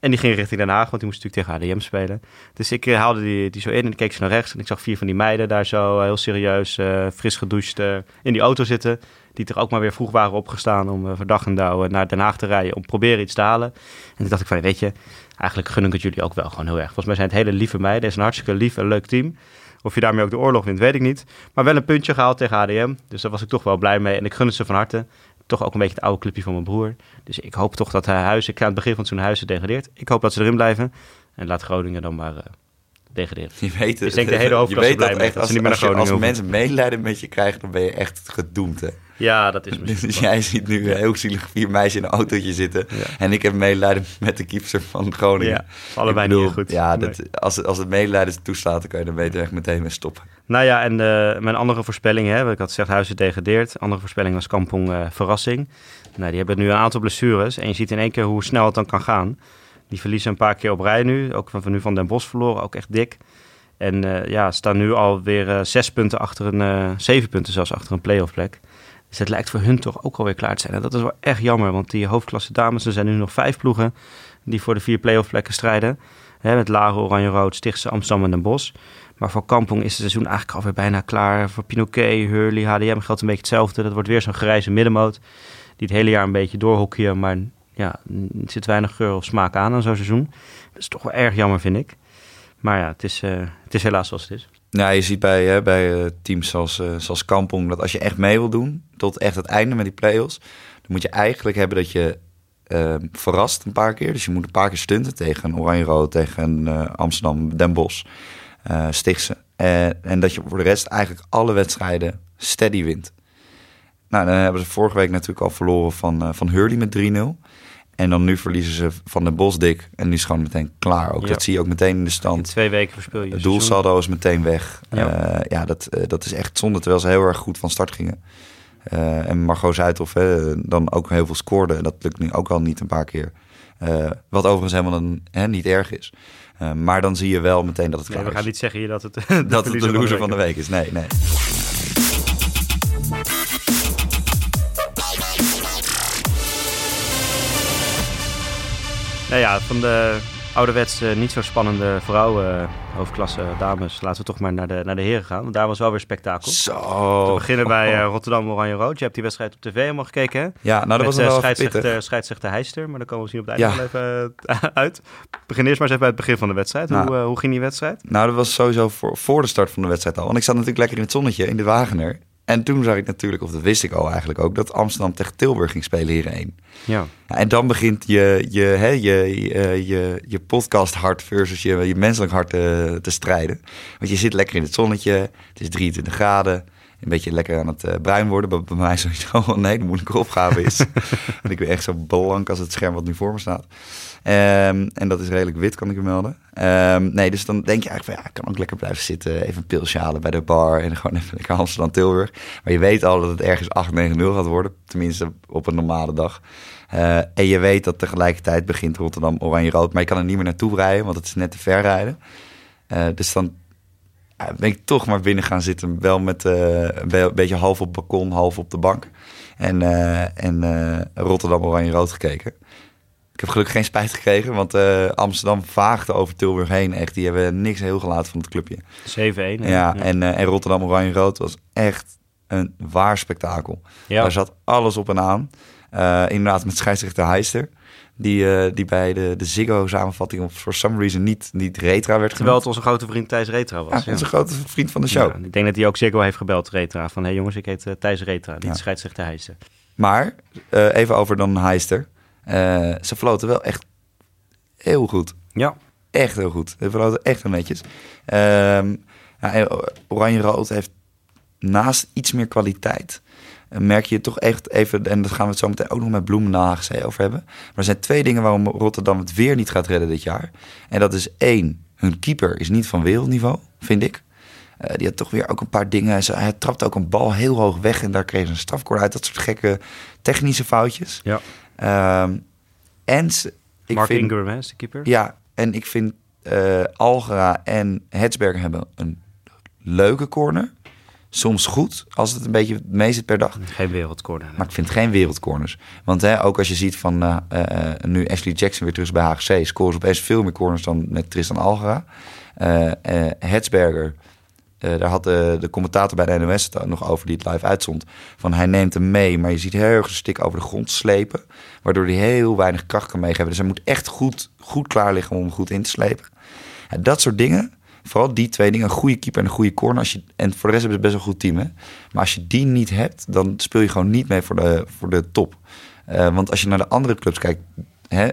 En die ging richting Den Haag, want die moest natuurlijk tegen HDM spelen. Dus ik uh, haalde die, die zo in en ik keek ze naar rechts. En ik zag vier van die meiden daar zo uh, heel serieus, uh, fris gedoucht in die auto zitten. Die toch ook maar weer vroeg waren opgestaan om voor dag en dauw naar Den Haag te rijden. Om proberen iets te halen. En toen dacht ik van, weet je, eigenlijk gun ik het jullie ook wel gewoon heel erg. Volgens mij zijn het hele lieve meiden. Het is een hartstikke lief en leuk team. Of je daarmee ook de oorlog wint, weet ik niet. Maar wel een puntje gehaald tegen HDM. Dus daar was ik toch wel blij mee. En ik gun het ze van harte toch ook een beetje het oude clubje van mijn broer. Dus ik hoop toch dat hij Huizen, ik ga aan het begin van zo'n Huizen degradeert. Ik hoop dat ze erin blijven. En laat Groningen dan maar uh, degraderen. Je weet het. Dus denk de hele hoofdklasse dat als, ze niet meer naar als, mensen medelijden met je krijgen, dan ben je echt gedoemd, hè? Ja, dat is misschien Dus jij ziet nu heel zielig vier meisjes in een autootje zitten. Ja. En ik heb medelijden met de keeper van Groningen. Ja, allebei bedoel, niet goed. Ja, Nee. dat, als, als het medelijden toestaat, dan kan je er beter echt meteen mee stoppen. Nou ja, en uh, mijn andere voorspelling, hè, ik had gezegd Huizen degradeert. Andere voorspelling was Kampong uh, verrassing. Nou, die hebben nu een aantal blessures. En je ziet in één keer hoe snel het dan kan gaan. Die verliezen een paar keer op rij nu. Ook van, nu van Den Bosch verloren, ook echt dik. En uh, ja, staan nu alweer zes punten achter een, zeven punten zelfs achter een playoff plek. Dus het lijkt voor hun toch ook alweer klaar te zijn. En dat is wel echt jammer, want die hoofdklasse dames, er zijn nu nog vijf ploegen die voor de vier playoff plekken strijden. Hè, met Laren, Oranje Rood, Stichtse, Amsterdam en Den Bosch. Maar voor Kampong is het seizoen eigenlijk alweer bijna klaar. Voor Pinoquet, Hurley, HDM geldt een beetje hetzelfde. Dat wordt weer zo'n grijze middenmoot. Die het hele jaar een beetje doorhockeyen, maar ja, er zit weinig geur of smaak aan aan zo'n seizoen. Dat is toch wel erg jammer, vind ik. Maar ja, het is, uh, het is helaas zoals het is. Nou, je ziet bij, hè, bij uh, teams zoals, uh, zoals Kampong dat als je echt mee wil doen tot echt het einde met die play-offs, dan moet je eigenlijk hebben dat je uh, verrast een paar keer. Dus je moet een paar keer stunten tegen Oranje-Rood, tegen Amsterdam, Den Bosch, Stichtse. En, en dat je voor de rest eigenlijk alle wedstrijden steady wint. Nou, dan hebben ze vorige week natuurlijk al verloren van, van Hurley met 3-0. En dan nu verliezen ze van de Bos dik. En nu is gewoon meteen klaar. Ook. Ja. Dat zie je ook meteen in de stand. In twee weken verspil je Het doelsaldo is meteen weg. Ja. Ja, uh, ja dat, uh, dat is echt zonde. Terwijl ze heel erg goed van start gingen. Uh, en Margot Zuidhoff hè, dan ook heel veel scoorde. Dat lukt nu ook al niet een paar keer. Uh, wat overigens helemaal een, hè, niet erg is. Uh, maar dan zie je wel meteen dat het Nee, klaar we gaan niet zeggen hier dat het dat het de loser van de week is. Nee, nee. Nou ja, van de ouderwets uh, niet zo spannende vrouwen, uh, hoofdklasse dames, laten we toch maar naar de, naar de heren gaan. Want daar was wel weer spektakel. Zo. We beginnen bij uh, Rotterdam Oranje Rood. Je hebt die wedstrijd op tv helemaal gekeken, hè? Ja, nou dat Met, was wel scheidsrechter, scheidsrechter Heister, maar daar komen we zien op het einde even uit. Begin eerst maar eens even bij het begin van de wedstrijd. Nou. Hoe, hoe ging die wedstrijd? Nou, dat was sowieso voor, voor de start van de wedstrijd al. Want ik zat natuurlijk lekker in het zonnetje in de Wagener. En toen zag ik natuurlijk, of dat wist ik al eigenlijk ook, dat Amsterdam tegen Tilburg ging spelen hier 1. Ja. Ja, en dan begint je, je, hè, je, je, je, je podcast hart versus je, je menselijk hart te, te strijden. Want je zit lekker in het zonnetje, het is 23 graden, een beetje lekker aan het eh, bruin worden. Wat bij mij sowieso een hele moeilijke opgave is. Want ik ben echt zo blank als het scherm wat nu voor me staat. Ehm, en dat is redelijk wit, kan ik je melden. Ehm, nee, dus dan denk je eigenlijk van ja, ik kan ook lekker blijven zitten. Even een pilsje halen bij de bar en gewoon even lekker Amsterdam-Tilburg. Maar je weet al dat het ergens 8-9-0 gaat worden. Tenminste op een normale dag. Eh, en je weet dat tegelijkertijd begint Rotterdam oranje-rood. Maar je kan er niet meer naartoe rijden, want het is net te ver rijden. Eh, dus dan ben ik toch maar binnen gaan zitten. Wel met eh, een beetje half op het balkon, half op de bank. En, eh, en eh, Rotterdam oranje-rood gekeken. Ik heb gelukkig geen spijt gekregen, want Amsterdam vaagde over Tilburg heen. Echt, die hebben niks heel gelaten van het clubje. 7-1. hè? Ja, En, en Rotterdam oranje-rood was echt een waar spektakel. Ja. Daar zat alles op en aan. Inderdaad, met scheidsrechter Heister. Die, eh, die bij de, de Ziggo-samenvatting of for some reason niet, niet Retra werd Terwijl het onze grote vriend Thijs Retra was. Ja, onze grote vriend van de show. Ja, ik denk dat hij ook Ziggo heeft gebeld, Retra. Van, hé hey jongens, ik heet eh, Thijs Retra, niet Ja. scheidsrechter Heijsen. Maar, eh, even over dan Heister. Ze floten wel echt heel goed. Ja, Echt heel goed. Ze floten echt heel netjes. Ehm, Oranje-rood heeft naast iets meer kwaliteit... merk je toch echt even... en dat gaan we het zo meteen ook nog met Bloemendaal over hebben... maar er zijn twee dingen waarom Rotterdam het weer niet gaat redden dit jaar. En dat is één, hun keeper is niet van wereldniveau, vind ik. Eh, die had toch weer ook een paar dingen. Hij trapte ook een bal heel hoog weg en daar kreeg ze een strafcorner uit. Dat soort gekke technische foutjes. ja. Ehm, en ik Mark vind, Ingram hè, is de keeper. Ja, en ik vind eh Algera en Hetsberger hebben een leuke corner. Soms goed, als het een beetje mee zit per dag. Geen wereldcorner. Maar ik vind geen wereldcorners. Want hè, ook als je ziet van eh, eh, nu Ashley Jackson weer terug is bij HGC... scoren ze opeens veel meer corners dan met Tristan Algera. Eh eh, Hetsberger, daar had de, de commentator bij de NOS het nog over die het live uitzond. Van hij neemt hem mee, maar je ziet heel erg zijn stik over de grond slepen. Waardoor hij heel weinig kracht kan meegeven. Dus hij moet echt goed, goed klaar liggen om hem goed in te slepen. Ja, dat soort dingen, vooral die twee dingen, een goede keeper en een goede corner. Als je, en voor de rest hebben ze best wel een goed team. Hè? Maar als je die niet hebt, dan speel je gewoon niet mee voor de, voor de top. Eh, want als je naar de andere clubs kijkt, hè,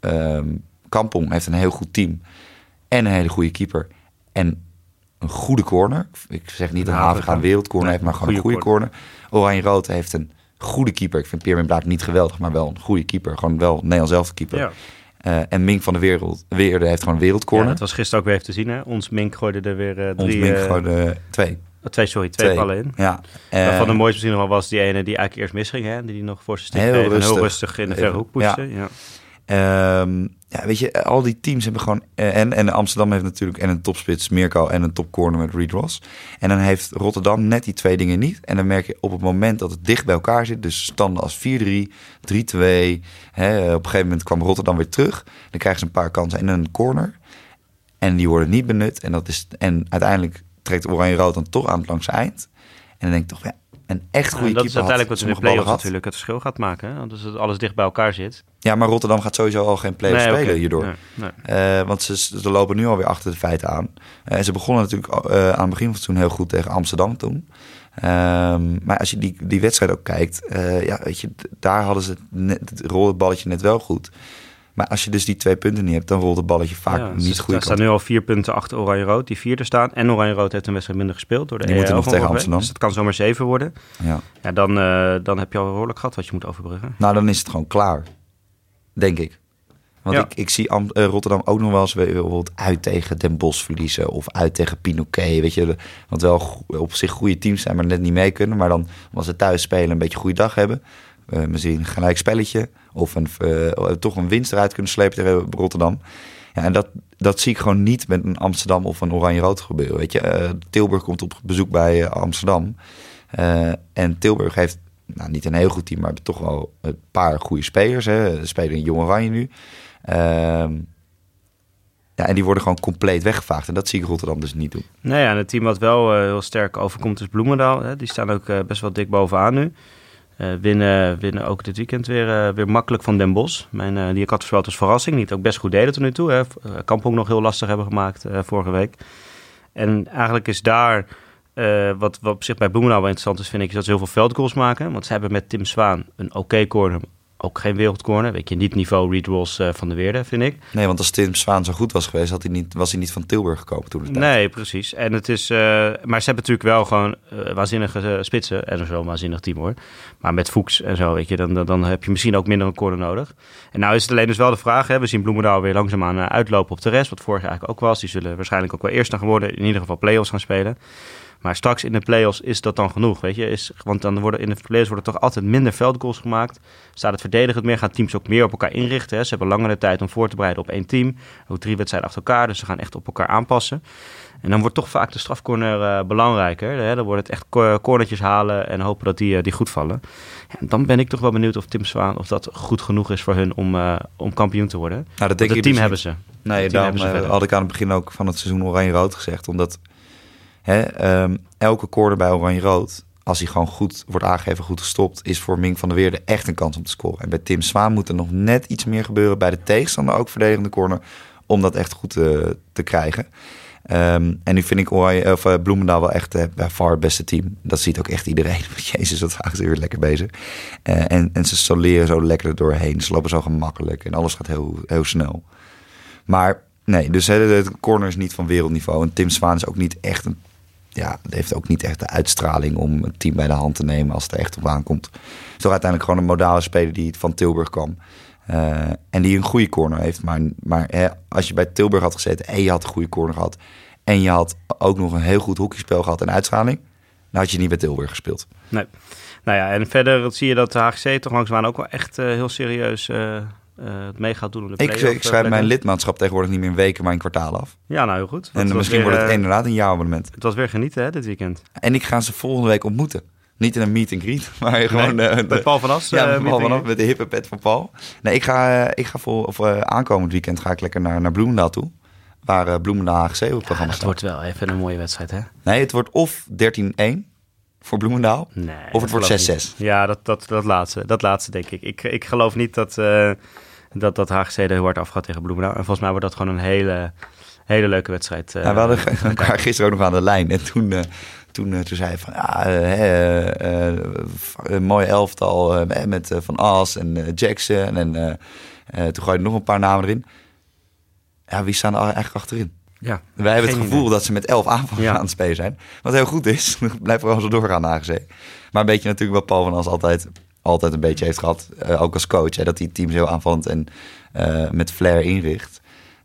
ehm, Kampong heeft een heel goed team en een hele goede keeper en een goede corner. Ik zeg niet dat Een Havenga een wereldcorner heeft, maar gewoon een goede corner. Oranje-Rood heeft een goede keeper. Ik vind Pierre Blaak niet geweldig, maar wel een goede keeper. Gewoon wel Nederlands zelf keeper. Ja. Eh, en Mink van de Wereld, Weerde heeft gewoon een Ja, wereldcorner. dat was gisteren ook weer even te zien. Hè? Ons Mink gooide er weer eh, Ons drie... Mink eh, gewoon de twee. oh, twee, sorry, twee, Twee. ballen in. Ja. Waarvan Eh, de mooiste misschien nog wel was die ene die eigenlijk eerst misging. Hè? Die die nog voor zijn stick Heel heel rustig. in de verre hoek poetste. Ja. Ehm, ja, weet je, al die teams hebben gewoon... eh, En, en Amsterdam heeft natuurlijk en een topspits Mirko en een topcorner met Reed Ross. En dan heeft Rotterdam net die twee dingen niet. En dan merk je op het moment dat het dicht bij elkaar zit... dus standen als 4-3, 3-2... Hè, op een gegeven moment kwam Rotterdam weer terug. Dan krijgen ze een paar kansen en een corner. En die worden niet benut. En, dat is, en uiteindelijk trekt Oranje-Rood dan toch aan het langs eind. En dan denk ik toch, ja, een echt Ja, goede en dat is keeper uiteindelijk had wat in de play-offs gehad. natuurlijk het verschil gaat maken. Hè? Want het alles dicht bij elkaar zit. Ja, maar Rotterdam gaat sowieso al geen play-off Nee, spelen hierdoor. Nee, nee. Eh, want ze, ze lopen nu alweer achter de feiten aan. Eh, en ze begonnen natuurlijk eh, aan het begin van het seizoen heel goed tegen Amsterdam toen. Ehm, maar als je die, die wedstrijd ook kijkt, ja, weet je, daar hadden ze het, net, het rolde het balletje net wel goed. Maar als je dus die twee punten niet hebt, dan rolt het balletje vaak Ja, niet ze goed. Er staan nu al vier punten achter Oranje-Rood, die vierde staan. En Oranje-Rood heeft een wedstrijd minder gespeeld door de Die moeten nog tegen. Amsterdam. Dus het kan zomaar zeven worden. Ja. Ja, dan, eh, dan heb je al behoorlijk gehad wat je moet overbruggen. Nou, dan is het gewoon klaar. Denk ik. Want Ja. ik, ik zie Am- eh, Rotterdam ook nog wel eens bijvoorbeeld uit tegen Den Bosch verliezen. Of uit tegen Pinoquet. Weet je, want wel op zich goede teams zijn, maar net niet mee kunnen. Maar dan, als ze thuis spelen, een beetje een goede dag hebben. Eh misschien gelijk spelletje. Of een, eh, toch een winst eruit kunnen slepen tegen Rotterdam. Ja, en dat, dat zie ik gewoon niet met een Amsterdam of een Oranje-Rood gebeuren. Weet je, Eh, Tilburg komt op bezoek bij Amsterdam. En Tilburg heeft nou, niet een heel goed team, maar toch wel een paar goede spelers. Hè. Ze spelen in Jong Oranje nu. Ehm, ja, en die worden gewoon compleet weggevaagd. En dat zie ik Rotterdam dus niet doen. Nee, ja, en het team wat wel uh, heel sterk overkomt is Bloemendaal. Hè. Die staan ook uh, best wel dik bovenaan nu. Uh, winnen, winnen ook dit weekend weer, weer makkelijk van Den Bosch. Mijn, die ik had als verrassing. Die het ook best goed deden tot nu toe. Hè. Kampong nog heel lastig hebben gemaakt vorige week. En eigenlijk is daar... wat, wat op zich bij Bloemendaal wel interessant is, vind ik, is dat ze heel veel veldgoals maken. Want ze hebben met Tim Zwaan een oké corner, ook geen wereldcorner. Weet je, niet niveau Reed Ross uh, van de Weerde, vind ik. Nee, want als Tim Zwaan zo goed was geweest, had hij niet, was hij niet van Tilburg gekomen toen. Nee, precies. En het is, uh, maar ze hebben natuurlijk wel gewoon uh, waanzinnige spitsen. En zo een waanzinnig team hoor. Maar met Fuchs en zo, weet je, dan, dan, dan heb je misschien ook minder een corner nodig. En nou is het alleen dus wel de vraag, hè, we zien Bloemendaal weer langzaamaan uitlopen op de rest. Wat vorig jaar eigenlijk ook was. Die zullen waarschijnlijk ook wel eerst gaan worden. In ieder geval play-offs gaan spelen. Maar straks in de play-offs is dat dan genoeg, weet je? Is, want dan worden in de play-offs worden toch altijd minder veldgoals gemaakt. Staat het verdedigend meer, gaan teams ook meer op elkaar inrichten. Hè? Ze hebben langere tijd om voor te bereiden op één team. Ook drie wedstrijden achter elkaar, dus ze gaan echt op elkaar aanpassen. En dan wordt toch vaak de strafcorner uh, belangrijker. Hè? Dan wordt het echt cornertjes halen en hopen dat die, uh, die goed vallen. En dan ben ik toch wel benieuwd of Tim Zwaan of dat goed genoeg is voor hun om, uh, om kampioen te worden. Nou, dat denk het ik team dus hebben ze. Nee, daarom had ik aan het begin ook van het seizoen oranje-rood gezegd. Omdat Hè, um, elke corner bij Oranje-Rood, als hij gewoon goed wordt aangegeven, goed gestopt, is voor Mink van der Weerde echt een kans om te scoren. En bij Tim Zwaan moet er nog net iets meer gebeuren bij de tegenstander, ook verdedigende corner, om dat echt goed te, te krijgen. Um, en nu vind ik Oranje, of, uh, Bloemendaal wel echt uh, bij far het beste team. Dat ziet ook echt iedereen. Jezus, wat waren ze weer lekker bezig. En, en ze soleren zo lekker er doorheen. Ze lopen zo gemakkelijk en alles gaat heel, heel snel. Maar nee, dus de, de corner is niet van wereldniveau. En Tim Zwaan is ook niet echt een ja, heeft ook niet echt de uitstraling om het team bij de hand te nemen als het er echt op aankomt. Het is toch uiteindelijk gewoon een modale speler die van Tilburg kwam. Uh, en die een goede corner heeft. Maar, maar hè, als je bij Tilburg had gezeten en je had een goede corner gehad. En je had ook nog een heel goed hockeyspel gehad en uitstraling. Dan had je niet bij Tilburg gespeeld. Nee. Nou ja, en verder zie je dat de HGC toch langzaam ook wel echt uh, heel serieus uh, uh, het mee gaat doen. Op de ik, ik schrijf mijn lidmaatschap tegenwoordig niet meer in weken, maar in kwartaal af. Ja, nou heel goed. En misschien weer, wordt het inderdaad een jaarabonnement. Het was weer genieten hè, dit weekend. En ik ga ze volgende week ontmoeten. Niet in een meet and greet, maar gewoon... Uh, met Paul van As? Ja, met Paul van As, met de hippe pet van Paul. Nee, ik ga, uh, ik ga vol, of, aankomend weekend ga ik lekker naar, naar Bloemendaal toe. Waar Bloemendaal HGC op het programma ja, staat. Het wordt wel even een mooie wedstrijd, hè? Nee, het wordt of 13-1 voor Bloemendaal. Nee, of het wordt 6-6. Ja, dat, dat, dat, laatste, dat laatste denk ik. Ik, ik geloof niet dat... Uh, dat, dat HGC er heel hard afgaat tegen Bloemendaal. En volgens mij wordt dat gewoon een hele, hele leuke wedstrijd. Uh, ja, we hadden elkaar gisteren ook nog aan de lijn. En toen, uh, toen, toen zei hij van... Ja, een mooie elftal met Van As en Jackson. En toen gooide nog een paar namen erin. Ja, wie staan er eigenlijk achterin? Ja, Wij hebben het gevoel idee. dat ze met elf aanvallers ja. aan het spelen zijn. Wat heel goed is. Blijf gewoon zo doorgaan, AGC. Maar een beetje natuurlijk wat Paul van As altijd altijd een beetje heeft gehad, uh, ook als coach, hè, dat hij teams heel aanvallend en uh, met flair inricht.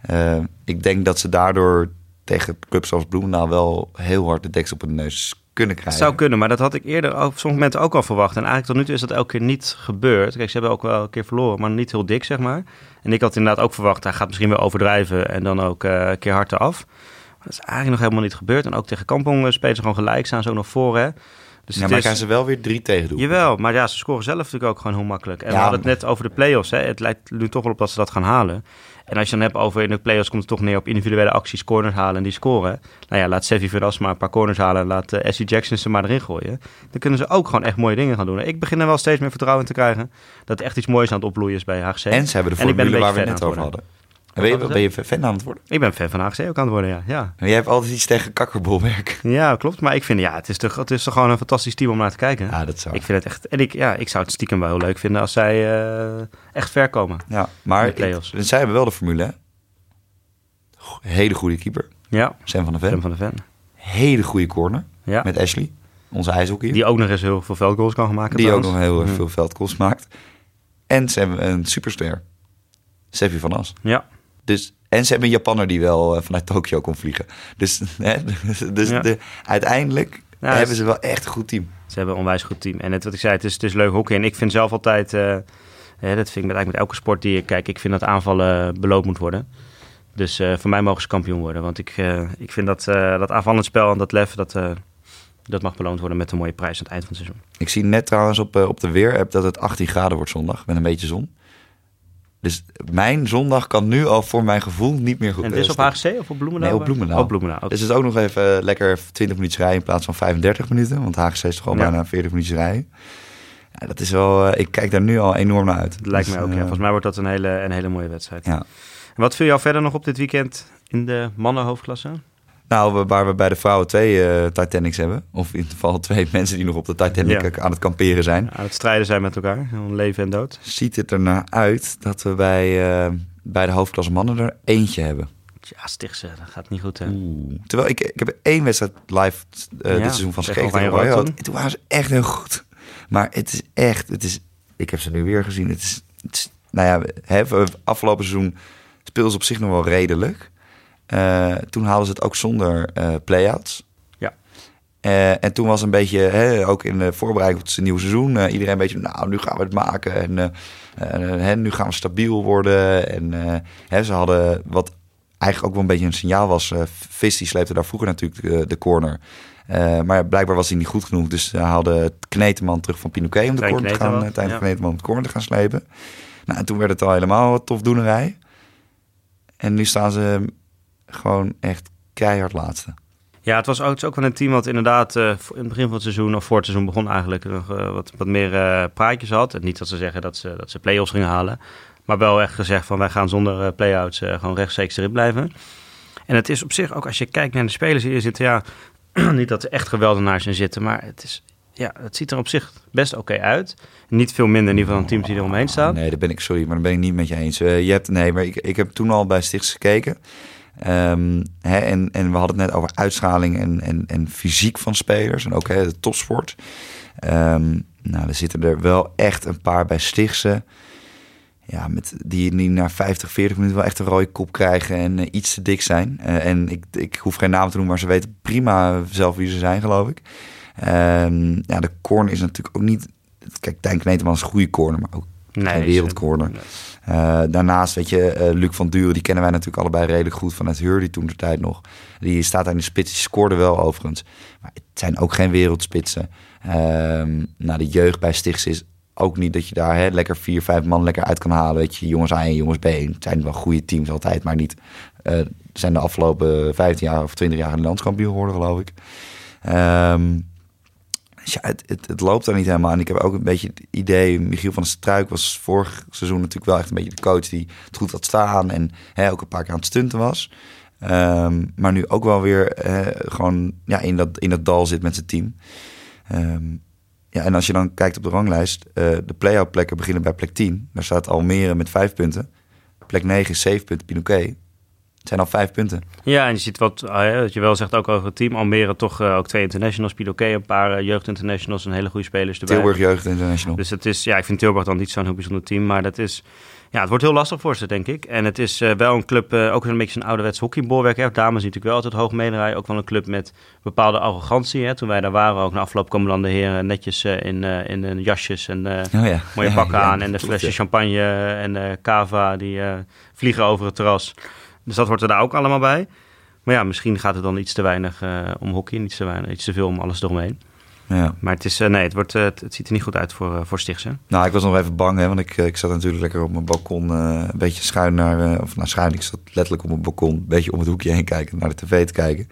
Uh, ik denk dat ze daardoor tegen clubs zoals Bloemendaal wel heel hard de deksel op de neus kunnen krijgen. Het zou kunnen, maar dat had ik eerder op sommige momenten ook al verwacht. En eigenlijk tot nu toe is dat elke keer niet gebeurd. Kijk, ze hebben ook wel een keer verloren, maar niet heel dik, zeg maar. En ik had inderdaad ook verwacht, hij gaat misschien wel overdrijven en dan ook een keer hard af. Maar dat is eigenlijk nog helemaal niet gebeurd. En ook tegen Kampong spelen ze gewoon gelijk, staan ze ook nog voor, hè. Dus ja, maar is... gaan ze wel weer drie tegen doen. Jawel, maar ja, ze scoren zelf natuurlijk ook gewoon heel makkelijk. En ja, we hadden het net over de play-offs. Hè. Het lijkt nu toch wel op dat ze dat gaan halen. En als je dan hebt over in de play-offs komt het toch neer op individuele acties, corners halen en die scoren. Nou ja, laat Sevi Veras maar een paar corners halen en laat uh, Essie Jackson ze maar erin gooien. Dan kunnen ze ook gewoon echt mooie dingen gaan doen. Ik begin er wel steeds meer vertrouwen in te krijgen dat er echt iets moois aan het opbloeien is bij HGC. En ze hebben de formule waar we het net over hadden. Ben je, ben je fan aan het worden? Ik ben fan van AGC ook aan het worden, ja. ja. Maar jij hebt altijd iets tegen kakkerbolwerk. Ja, klopt. Maar ik vind, ja, het is, toch, het is toch gewoon een fantastisch team om naar te kijken. Ja, dat zou. Ik vind het echt, en ik, ja, ik zou het stiekem wel heel leuk vinden als zij uh, echt ver komen. Ja, maar ik, zij hebben wel de formule, hè? Hele goede keeper. Ja. Sam van der Ven. Sam van der Ven. Hele goede corner. Ja. Met Ashley, onze ijshockey. Die ook nog eens heel veel veldgoals kan maken. Die ook nog heel veel veldgoals maakt. En ze hebben een superster. Sevi van As. Ja. Dus, en ze hebben een Japanner die wel uh, vanuit Tokio kon vliegen. Dus, hè, dus Ja. de, uiteindelijk hebben dus- ze wel echt een goed team. Ze hebben een onwijs goed team. En net wat ik zei, het is, het is leuk hockey. En ik vind zelf altijd, eh, hè, dat vind ik met, eigenlijk met elke sport die ik kijk, ik vind dat aanvallen beloond moet worden. Dus eh, voor mij mogen ze kampioen worden. Want ik, eh, ik vind dat, eh, dat aanvallend spel en dat lef, dat, eh, Dat mag beloond worden met een mooie prijs aan het eind van het seizoen. Ik zie net trouwens op, op de weer-app dat het 18 graden wordt zondag met een beetje zon. Dus mijn zondag kan nu al voor mijn gevoel niet meer goed. En het is op HGC of op Bloemendaal? Nee, op Bloemendaal. Okay. Dus het is ook nog even lekker 20 minuten rijden in plaats van 35 minuten. Want HGC is toch al ja. bijna 40 minuten rijden. Ja, dat is wel, uh, ik kijk daar nu al enorm naar uit. Dat lijkt dus, mij ook, ja. Volgens mij wordt dat een hele, een hele mooie wedstrijd. Ja. En wat viel jou verder nog op dit weekend in de mannenhoofdklasse? Nou, waar we bij de vrouwen twee uh, Titanics hebben. Of in ieder geval twee mensen die nog op de Titanic ja. aan het kamperen zijn. Aan het strijden zijn met elkaar, leven en dood. Ziet het er naar uit dat we bij, uh, bij de hoofdklasse mannen er eentje hebben. Ja, Stichtse, dat gaat niet goed. Hè? Oeh. Terwijl ik, ik heb één wedstrijd live uh, ja, dit seizoen van tegen Royal. Toen waren ze echt heel goed. Maar het is echt, het is, ik heb ze nu weer gezien. Het is, het is nou ja, hè, afgelopen seizoen speelden ze op zich nog wel redelijk. Uh, toen haalden ze het ook zonder uh, play-outs. Ja. Uh, en toen was een beetje, hè, ook in de voorbereiding op het nieuwe seizoen, iedereen een beetje, nou, nu gaan we het maken. En hè, nu gaan we stabiel worden. En hè, ze hadden wat eigenlijk ook wel een beetje een signaal was. Vis die sleepte daar vroeger natuurlijk de, corner. Maar blijkbaar was hij niet goed genoeg. Dus hij haalde Kneteman terug van Pinoquet om de corner te gaan. Tijn ja. Kneteman om de corner te gaan slepen. Nou, en toen werd het al helemaal wat tofdoenerij. En nu staan ze gewoon echt keihard laatste. Ja, het was ook, het is ook wel een team wat inderdaad uh, in het begin van het seizoen, of voor het seizoen begon eigenlijk, nog uh, wat, wat meer uh, praatjes had. En niet dat ze zeggen dat ze, dat ze play-offs gingen halen. Maar wel echt gezegd van wij gaan zonder play-outs gewoon rechtstreeks erin blijven. En het is op zich ook, als je kijkt naar de spelers die hier zitten, ja, niet dat er echt geweldenaars in zitten, maar het, is, ja, het ziet er op zich best oké okay uit. Niet veel minder in ieder geval dan teams die er omheen staan. Nee, daar ben ik, sorry, maar daar ben ik niet met je eens. Je hebt, nee, maar ik, ik heb toen al bij Stichts gekeken. Hè, en, en we hadden het net over uitschaling en, en, en fysiek van spelers. En ook hè, de topsport. Um, nou, er zitten er wel echt een paar bij Stichtse. Ja, met die, die na 50, 40 minuten wel echt een rode kop krijgen en uh, iets te dik zijn. Uh, en ik, ik hoef geen naam te noemen, maar ze weten prima zelf wie ze zijn, geloof ik. Um, ja, de corner is natuurlijk ook niet... Kijk, Tijn Kneteman is een goede corner, maar ook nee, geen wereldcorner. Uh, daarnaast, weet je, uh, Luc van Duren, die kennen wij natuurlijk allebei redelijk goed vanuit die toen de tijd nog. Die staat daar in de spits, die scoorde wel overigens. Maar het zijn ook geen wereldspitsen. Uh, nou, de jeugd bij Stichts is ook niet dat je daar hè, lekker vier, vijf man lekker uit kan halen. Weet je, jongens A en jongens B. Het zijn wel goede teams altijd, maar niet. Uh, zijn de afgelopen 15 jaar of 20 jaar een landskampioen geworden, geloof ik. Um, ja, het, het, loopt daar niet helemaal. En ik heb ook een beetje het idee... Michiel van der Struik was vorig seizoen natuurlijk wel echt een beetje de coach... die het goed had staan en hè, ook een paar keer aan het stunten was. Um, maar nu ook wel weer gewoon ja, in, dat, in dat dal zit met zijn team. Um, ja, en als je dan kijkt op de ranglijst... Uh, de play-out plekken beginnen bij plek 10. Daar staat Almere met vijf punten. Plek 9 is 7 punten, Pinoquet. Het zijn al vijf punten. Ja, en je ziet wat, uh, wat je wel zegt ook over het team. Almere toch uh, ook twee internationals. Pinoquet, een paar uh, jeugdinternationals en hele goede spelers erbij. Tilburg Jeugd International. Dus het is, ja, ik vind Tilburg dan niet zo'n heel bijzonder team. Maar dat is, ja, het wordt heel lastig voor ze, denk ik. En het is wel een club, ook een beetje een ouderwets hockeybolwerk. Hè. Dames natuurlijk wel altijd hoog meedraaien. Ook wel een club met bepaalde arrogantie. Hè. Toen wij daar waren, ook na afloop komen dan de heren netjes in, in, in jasjes en oh, ja. mooie pakken ja, ja, aan. En de flesje champagne en cava die vliegen over het terras. Dus dat hoort er daar ook allemaal bij. Maar ja, misschien gaat het dan iets te weinig uh, om hockey, iets te, weinig, iets te veel om alles eromheen. Ja. Maar het, is, uh, nee, het, wordt, uh, het, het, ziet er niet goed uit voor, voor Stichtse. Nou, ik was nog even bang, hè, want ik, ik zat natuurlijk lekker op mijn balkon een beetje schuin naar... of naar schuin, ik zat letterlijk op mijn balkon een beetje om het hoekje heen kijken, naar de tv te kijken.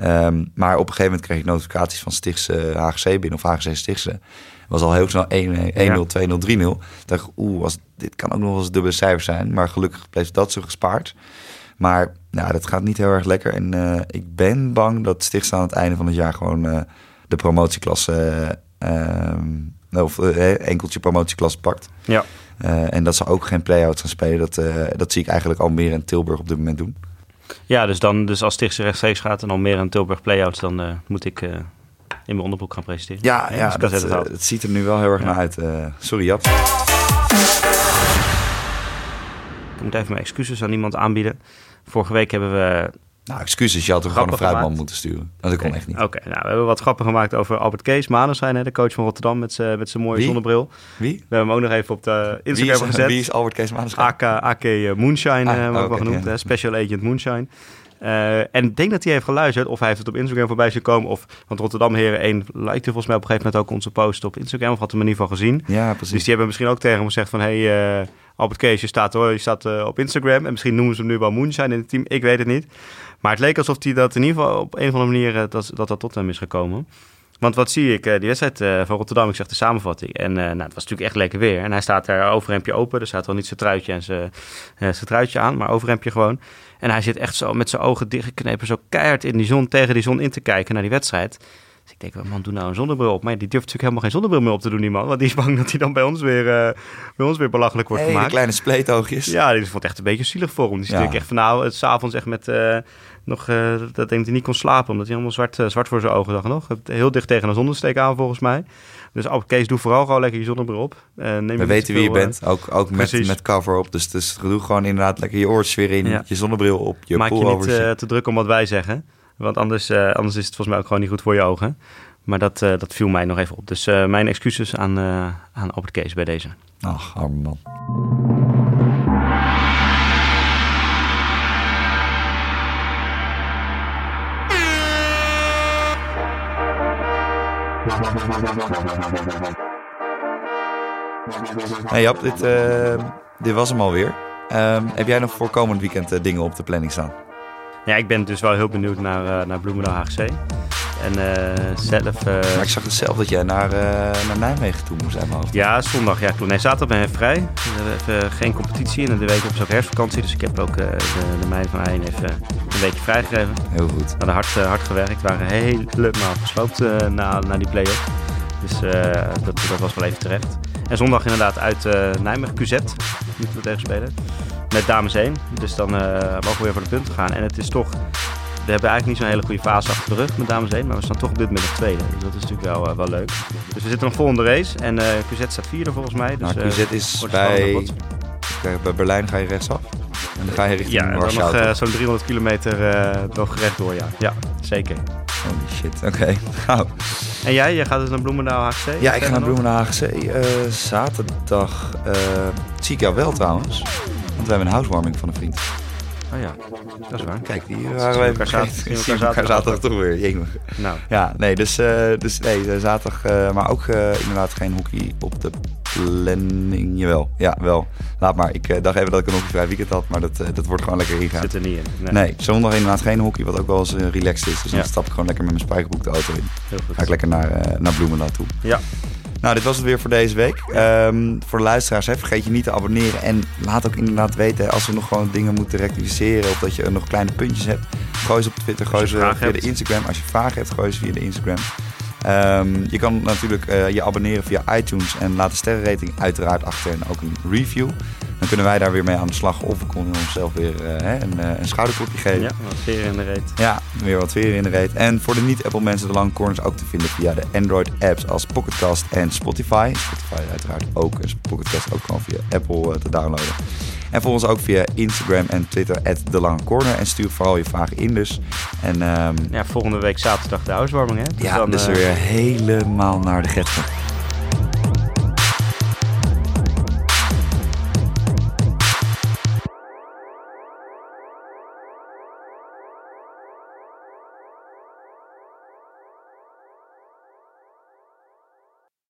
Um, maar op een gegeven moment kreeg ik notificaties van Stichtse HGC binnen, of HGC Stichtse. was al heel snel 1-0, 2-0, 3-0. dacht oeh, dit kan ook nog wel eens dubbele cijfers zijn. Maar gelukkig bleef dat zo gespaard. Maar nou, dat gaat niet heel erg lekker. En uh, ik ben bang dat Stichts aan het einde van het jaar gewoon uh, de promotieklasse... Uh, of enkeltje promotieklasse pakt. Ja. en dat ze ook geen play-outs gaan spelen. Dat, dat zie ik eigenlijk Almere en Tilburg op dit moment doen. Ja, dus, dan, dus als Stichtse rechtstreeks gaat en Almere en Tilburg play-outs... dan moet ik in mijn onderbroek gaan presenteren. Ja, ja, ja dat, het, het, ziet er nu wel heel erg ja. naar uit. sorry, Jap. Ik moet even mijn excuses aan iemand aanbieden. Vorige week hebben we... Nou, excuses. Je had er gewoon een fruitman moeten sturen. Dat okay. kon echt niet. Oké, okay, nou, we hebben wat grappen gemaakt over Albert Kees. Hè, de coach van Rotterdam met zijn met mooie Wie? zonnebril. Wie? We hebben hem ook nog even op de Instagram wie is, gezet. Wie is Albert Kees? AK, AK Moonshine, ah, oh, wel okay, genoemd. Ja. Special Agent Moonshine. Uh, en ik denk dat hij heeft geluisterd. Of hij heeft het op Instagram voorbij zien komen. Of, want Rotterdam Heren 1 likte volgens mij op een gegeven moment ook onze post op Instagram. Of had hem in ieder geval gezien. Ja, precies. Dus die hebben misschien ook tegen hem gezegd van... Hey, uh, Albert Kees, je staat, hoor, je staat uh, op Instagram. En misschien noemen ze hem nu wel Moonshine in het team. Ik weet het niet. Maar het leek alsof hij dat in ieder geval op een of andere manier... dat, dat dat tot hem is gekomen. Want wat zie ik? die wedstrijd van Rotterdam, ik zeg de samenvatting. En nou, het was natuurlijk echt lekker weer. En hij staat daar overhemdje open. Er staat wel niet zijn truitje en zijn, zijn truitje aan, maar overhemdje gewoon. En hij zit echt zo met zijn ogen dichtgeknepen, zo keihard in die zon, tegen die zon in te kijken naar die wedstrijd. Dus ik denk, man, doe nou een zonnebril op. Maar die durft natuurlijk helemaal geen zonnebril meer op te doen, die man. Want die is bang dat hij dan bij ons weer, uh, bij ons weer belachelijk wordt hey, gemaakt. kleine spleetoogjes. Ja, die vond het echt een beetje zielig voor hem. Die zit ja. echt van nou, het s'avonds echt met... Uh, nog, uh, dat hij niet kon slapen, omdat hij helemaal zwart, zwart voor zijn ogen zag nog. Heel dicht tegen een zonnesteek aan, volgens mij. Dus oh, Kees, doe vooral gewoon lekker je zonnebril op. Uh, neem We weten wie je bent, ook, ook met, met cover op. Dus, dus doe gewoon inderdaad lekker je oortjes weer in, ja. je zonnebril op, je Maak je niet uh, te druk om wat wij zeggen. Want anders, uh, anders is het volgens mij ook gewoon niet goed voor je ogen. Maar dat, dat viel mij nog even op. Dus mijn excuses aan, aan Albert Kees bij deze. Ach, arme man. Hey Jap, dit, uh, dit was hem alweer. Uh, heb jij nog voor komend weekend uh, dingen op de planning staan? Ja, ik ben dus wel heel benieuwd naar, naar Bloemendaal HGC. En zelf... maar ik zag dus zelf dat jij naar, naar Nijmegen toe moest zijn. Ja, zondag. Ja, klopt. Nee, zaterdag ben ik vrij. We hebben geen competitie en de week op zo'n herfstvakantie. Dus ik heb ook de, de meiden van Heijn even een weekje vrijgegeven. Heel goed. We hadden hard, hard gewerkt. We waren helemaal gesloopt na, na die play-off. Dus dat, dat was wel even terecht. En zondag inderdaad uit uh, Nijmegen, QZ, moeten we tegen spelen. Met dames 1. Dus dan uh, mogen we weer voor de punten gaan. En het is toch, we hebben eigenlijk niet zo'n hele goede fase achter de rug met dames 1. Maar we staan toch op dit moment nog tweede. Dus dat is natuurlijk wel, uh, wel leuk. Dus we zitten nog vol in de race. En QZ staat vierde volgens mij. Dus, nou, QZ is bij, bij Berlijn ga je rechtsaf. En dan ga je richting ja, Warschau. Ja, nog zo'n 300 kilometer nog recht door, ja. Ja, zeker. Holy shit, oké. Okay. Nou. En jij, jij gaat dus naar Bloemendaal HGC? Ja, ik ga naar Bloemendaal HGC. Uh, zaterdag uh, zie ik jou wel trouwens. Want we hebben een housewarming van een vriend. Oh ja, dat is waar. Kijk, die waren we elkaar zaterdag, elkaar zaterdag toch weer. Jemig. Nou. Ja, nee, dus, uh, dus nee, zaterdag, uh, maar ook uh, inderdaad geen hockey op de planning. Jawel, ja, wel. Laat maar. Ik dacht even dat ik een hockeyvrij weekend had, maar dat, dat wordt gewoon lekker ingegaan. Zit er niet in. Nee, nee zondag inderdaad geen hockey, wat ook wel eens relaxed is. Dus ja. dan stap ik gewoon lekker met mijn spijkerbroek de auto in. Heel goed. Ga ik lekker naar, naar Bloemendaal toe. Ja. Nou, dit was het weer voor deze week. Um, voor de luisteraars, hè, vergeet je niet te abonneren. En laat ook inderdaad weten als we nog gewoon dingen moeten rectificeren. Of dat je nog kleine puntjes hebt. Gooi ze op Twitter, gooi ze via hebt. de Instagram. Als je vragen hebt, gooi ze via de Instagram. Um, je kan natuurlijk uh, je abonneren via iTunes. En laat een sterrenrating uiteraard achter. En ook een review. Dan kunnen wij daar weer mee aan de slag. Of we kunnen onszelf weer uh, een, uh, een schouderklopje geven. Ja, wat in de reet. Ja, weer wat veer in de reet. En voor de niet-Apple mensen, de Corners ook te vinden via de Android-apps als Pocketcast en Spotify. Spotify uiteraard ook. En Pocketcast ook gewoon via Apple te downloaden. En volg ons ook via Instagram en Twitter, at The Lange Corner. En stuur vooral je vragen in dus. En, um, ja, volgende week zaterdag de housewarming, hè? Dus ja, dan, dus weer helemaal naar de getver.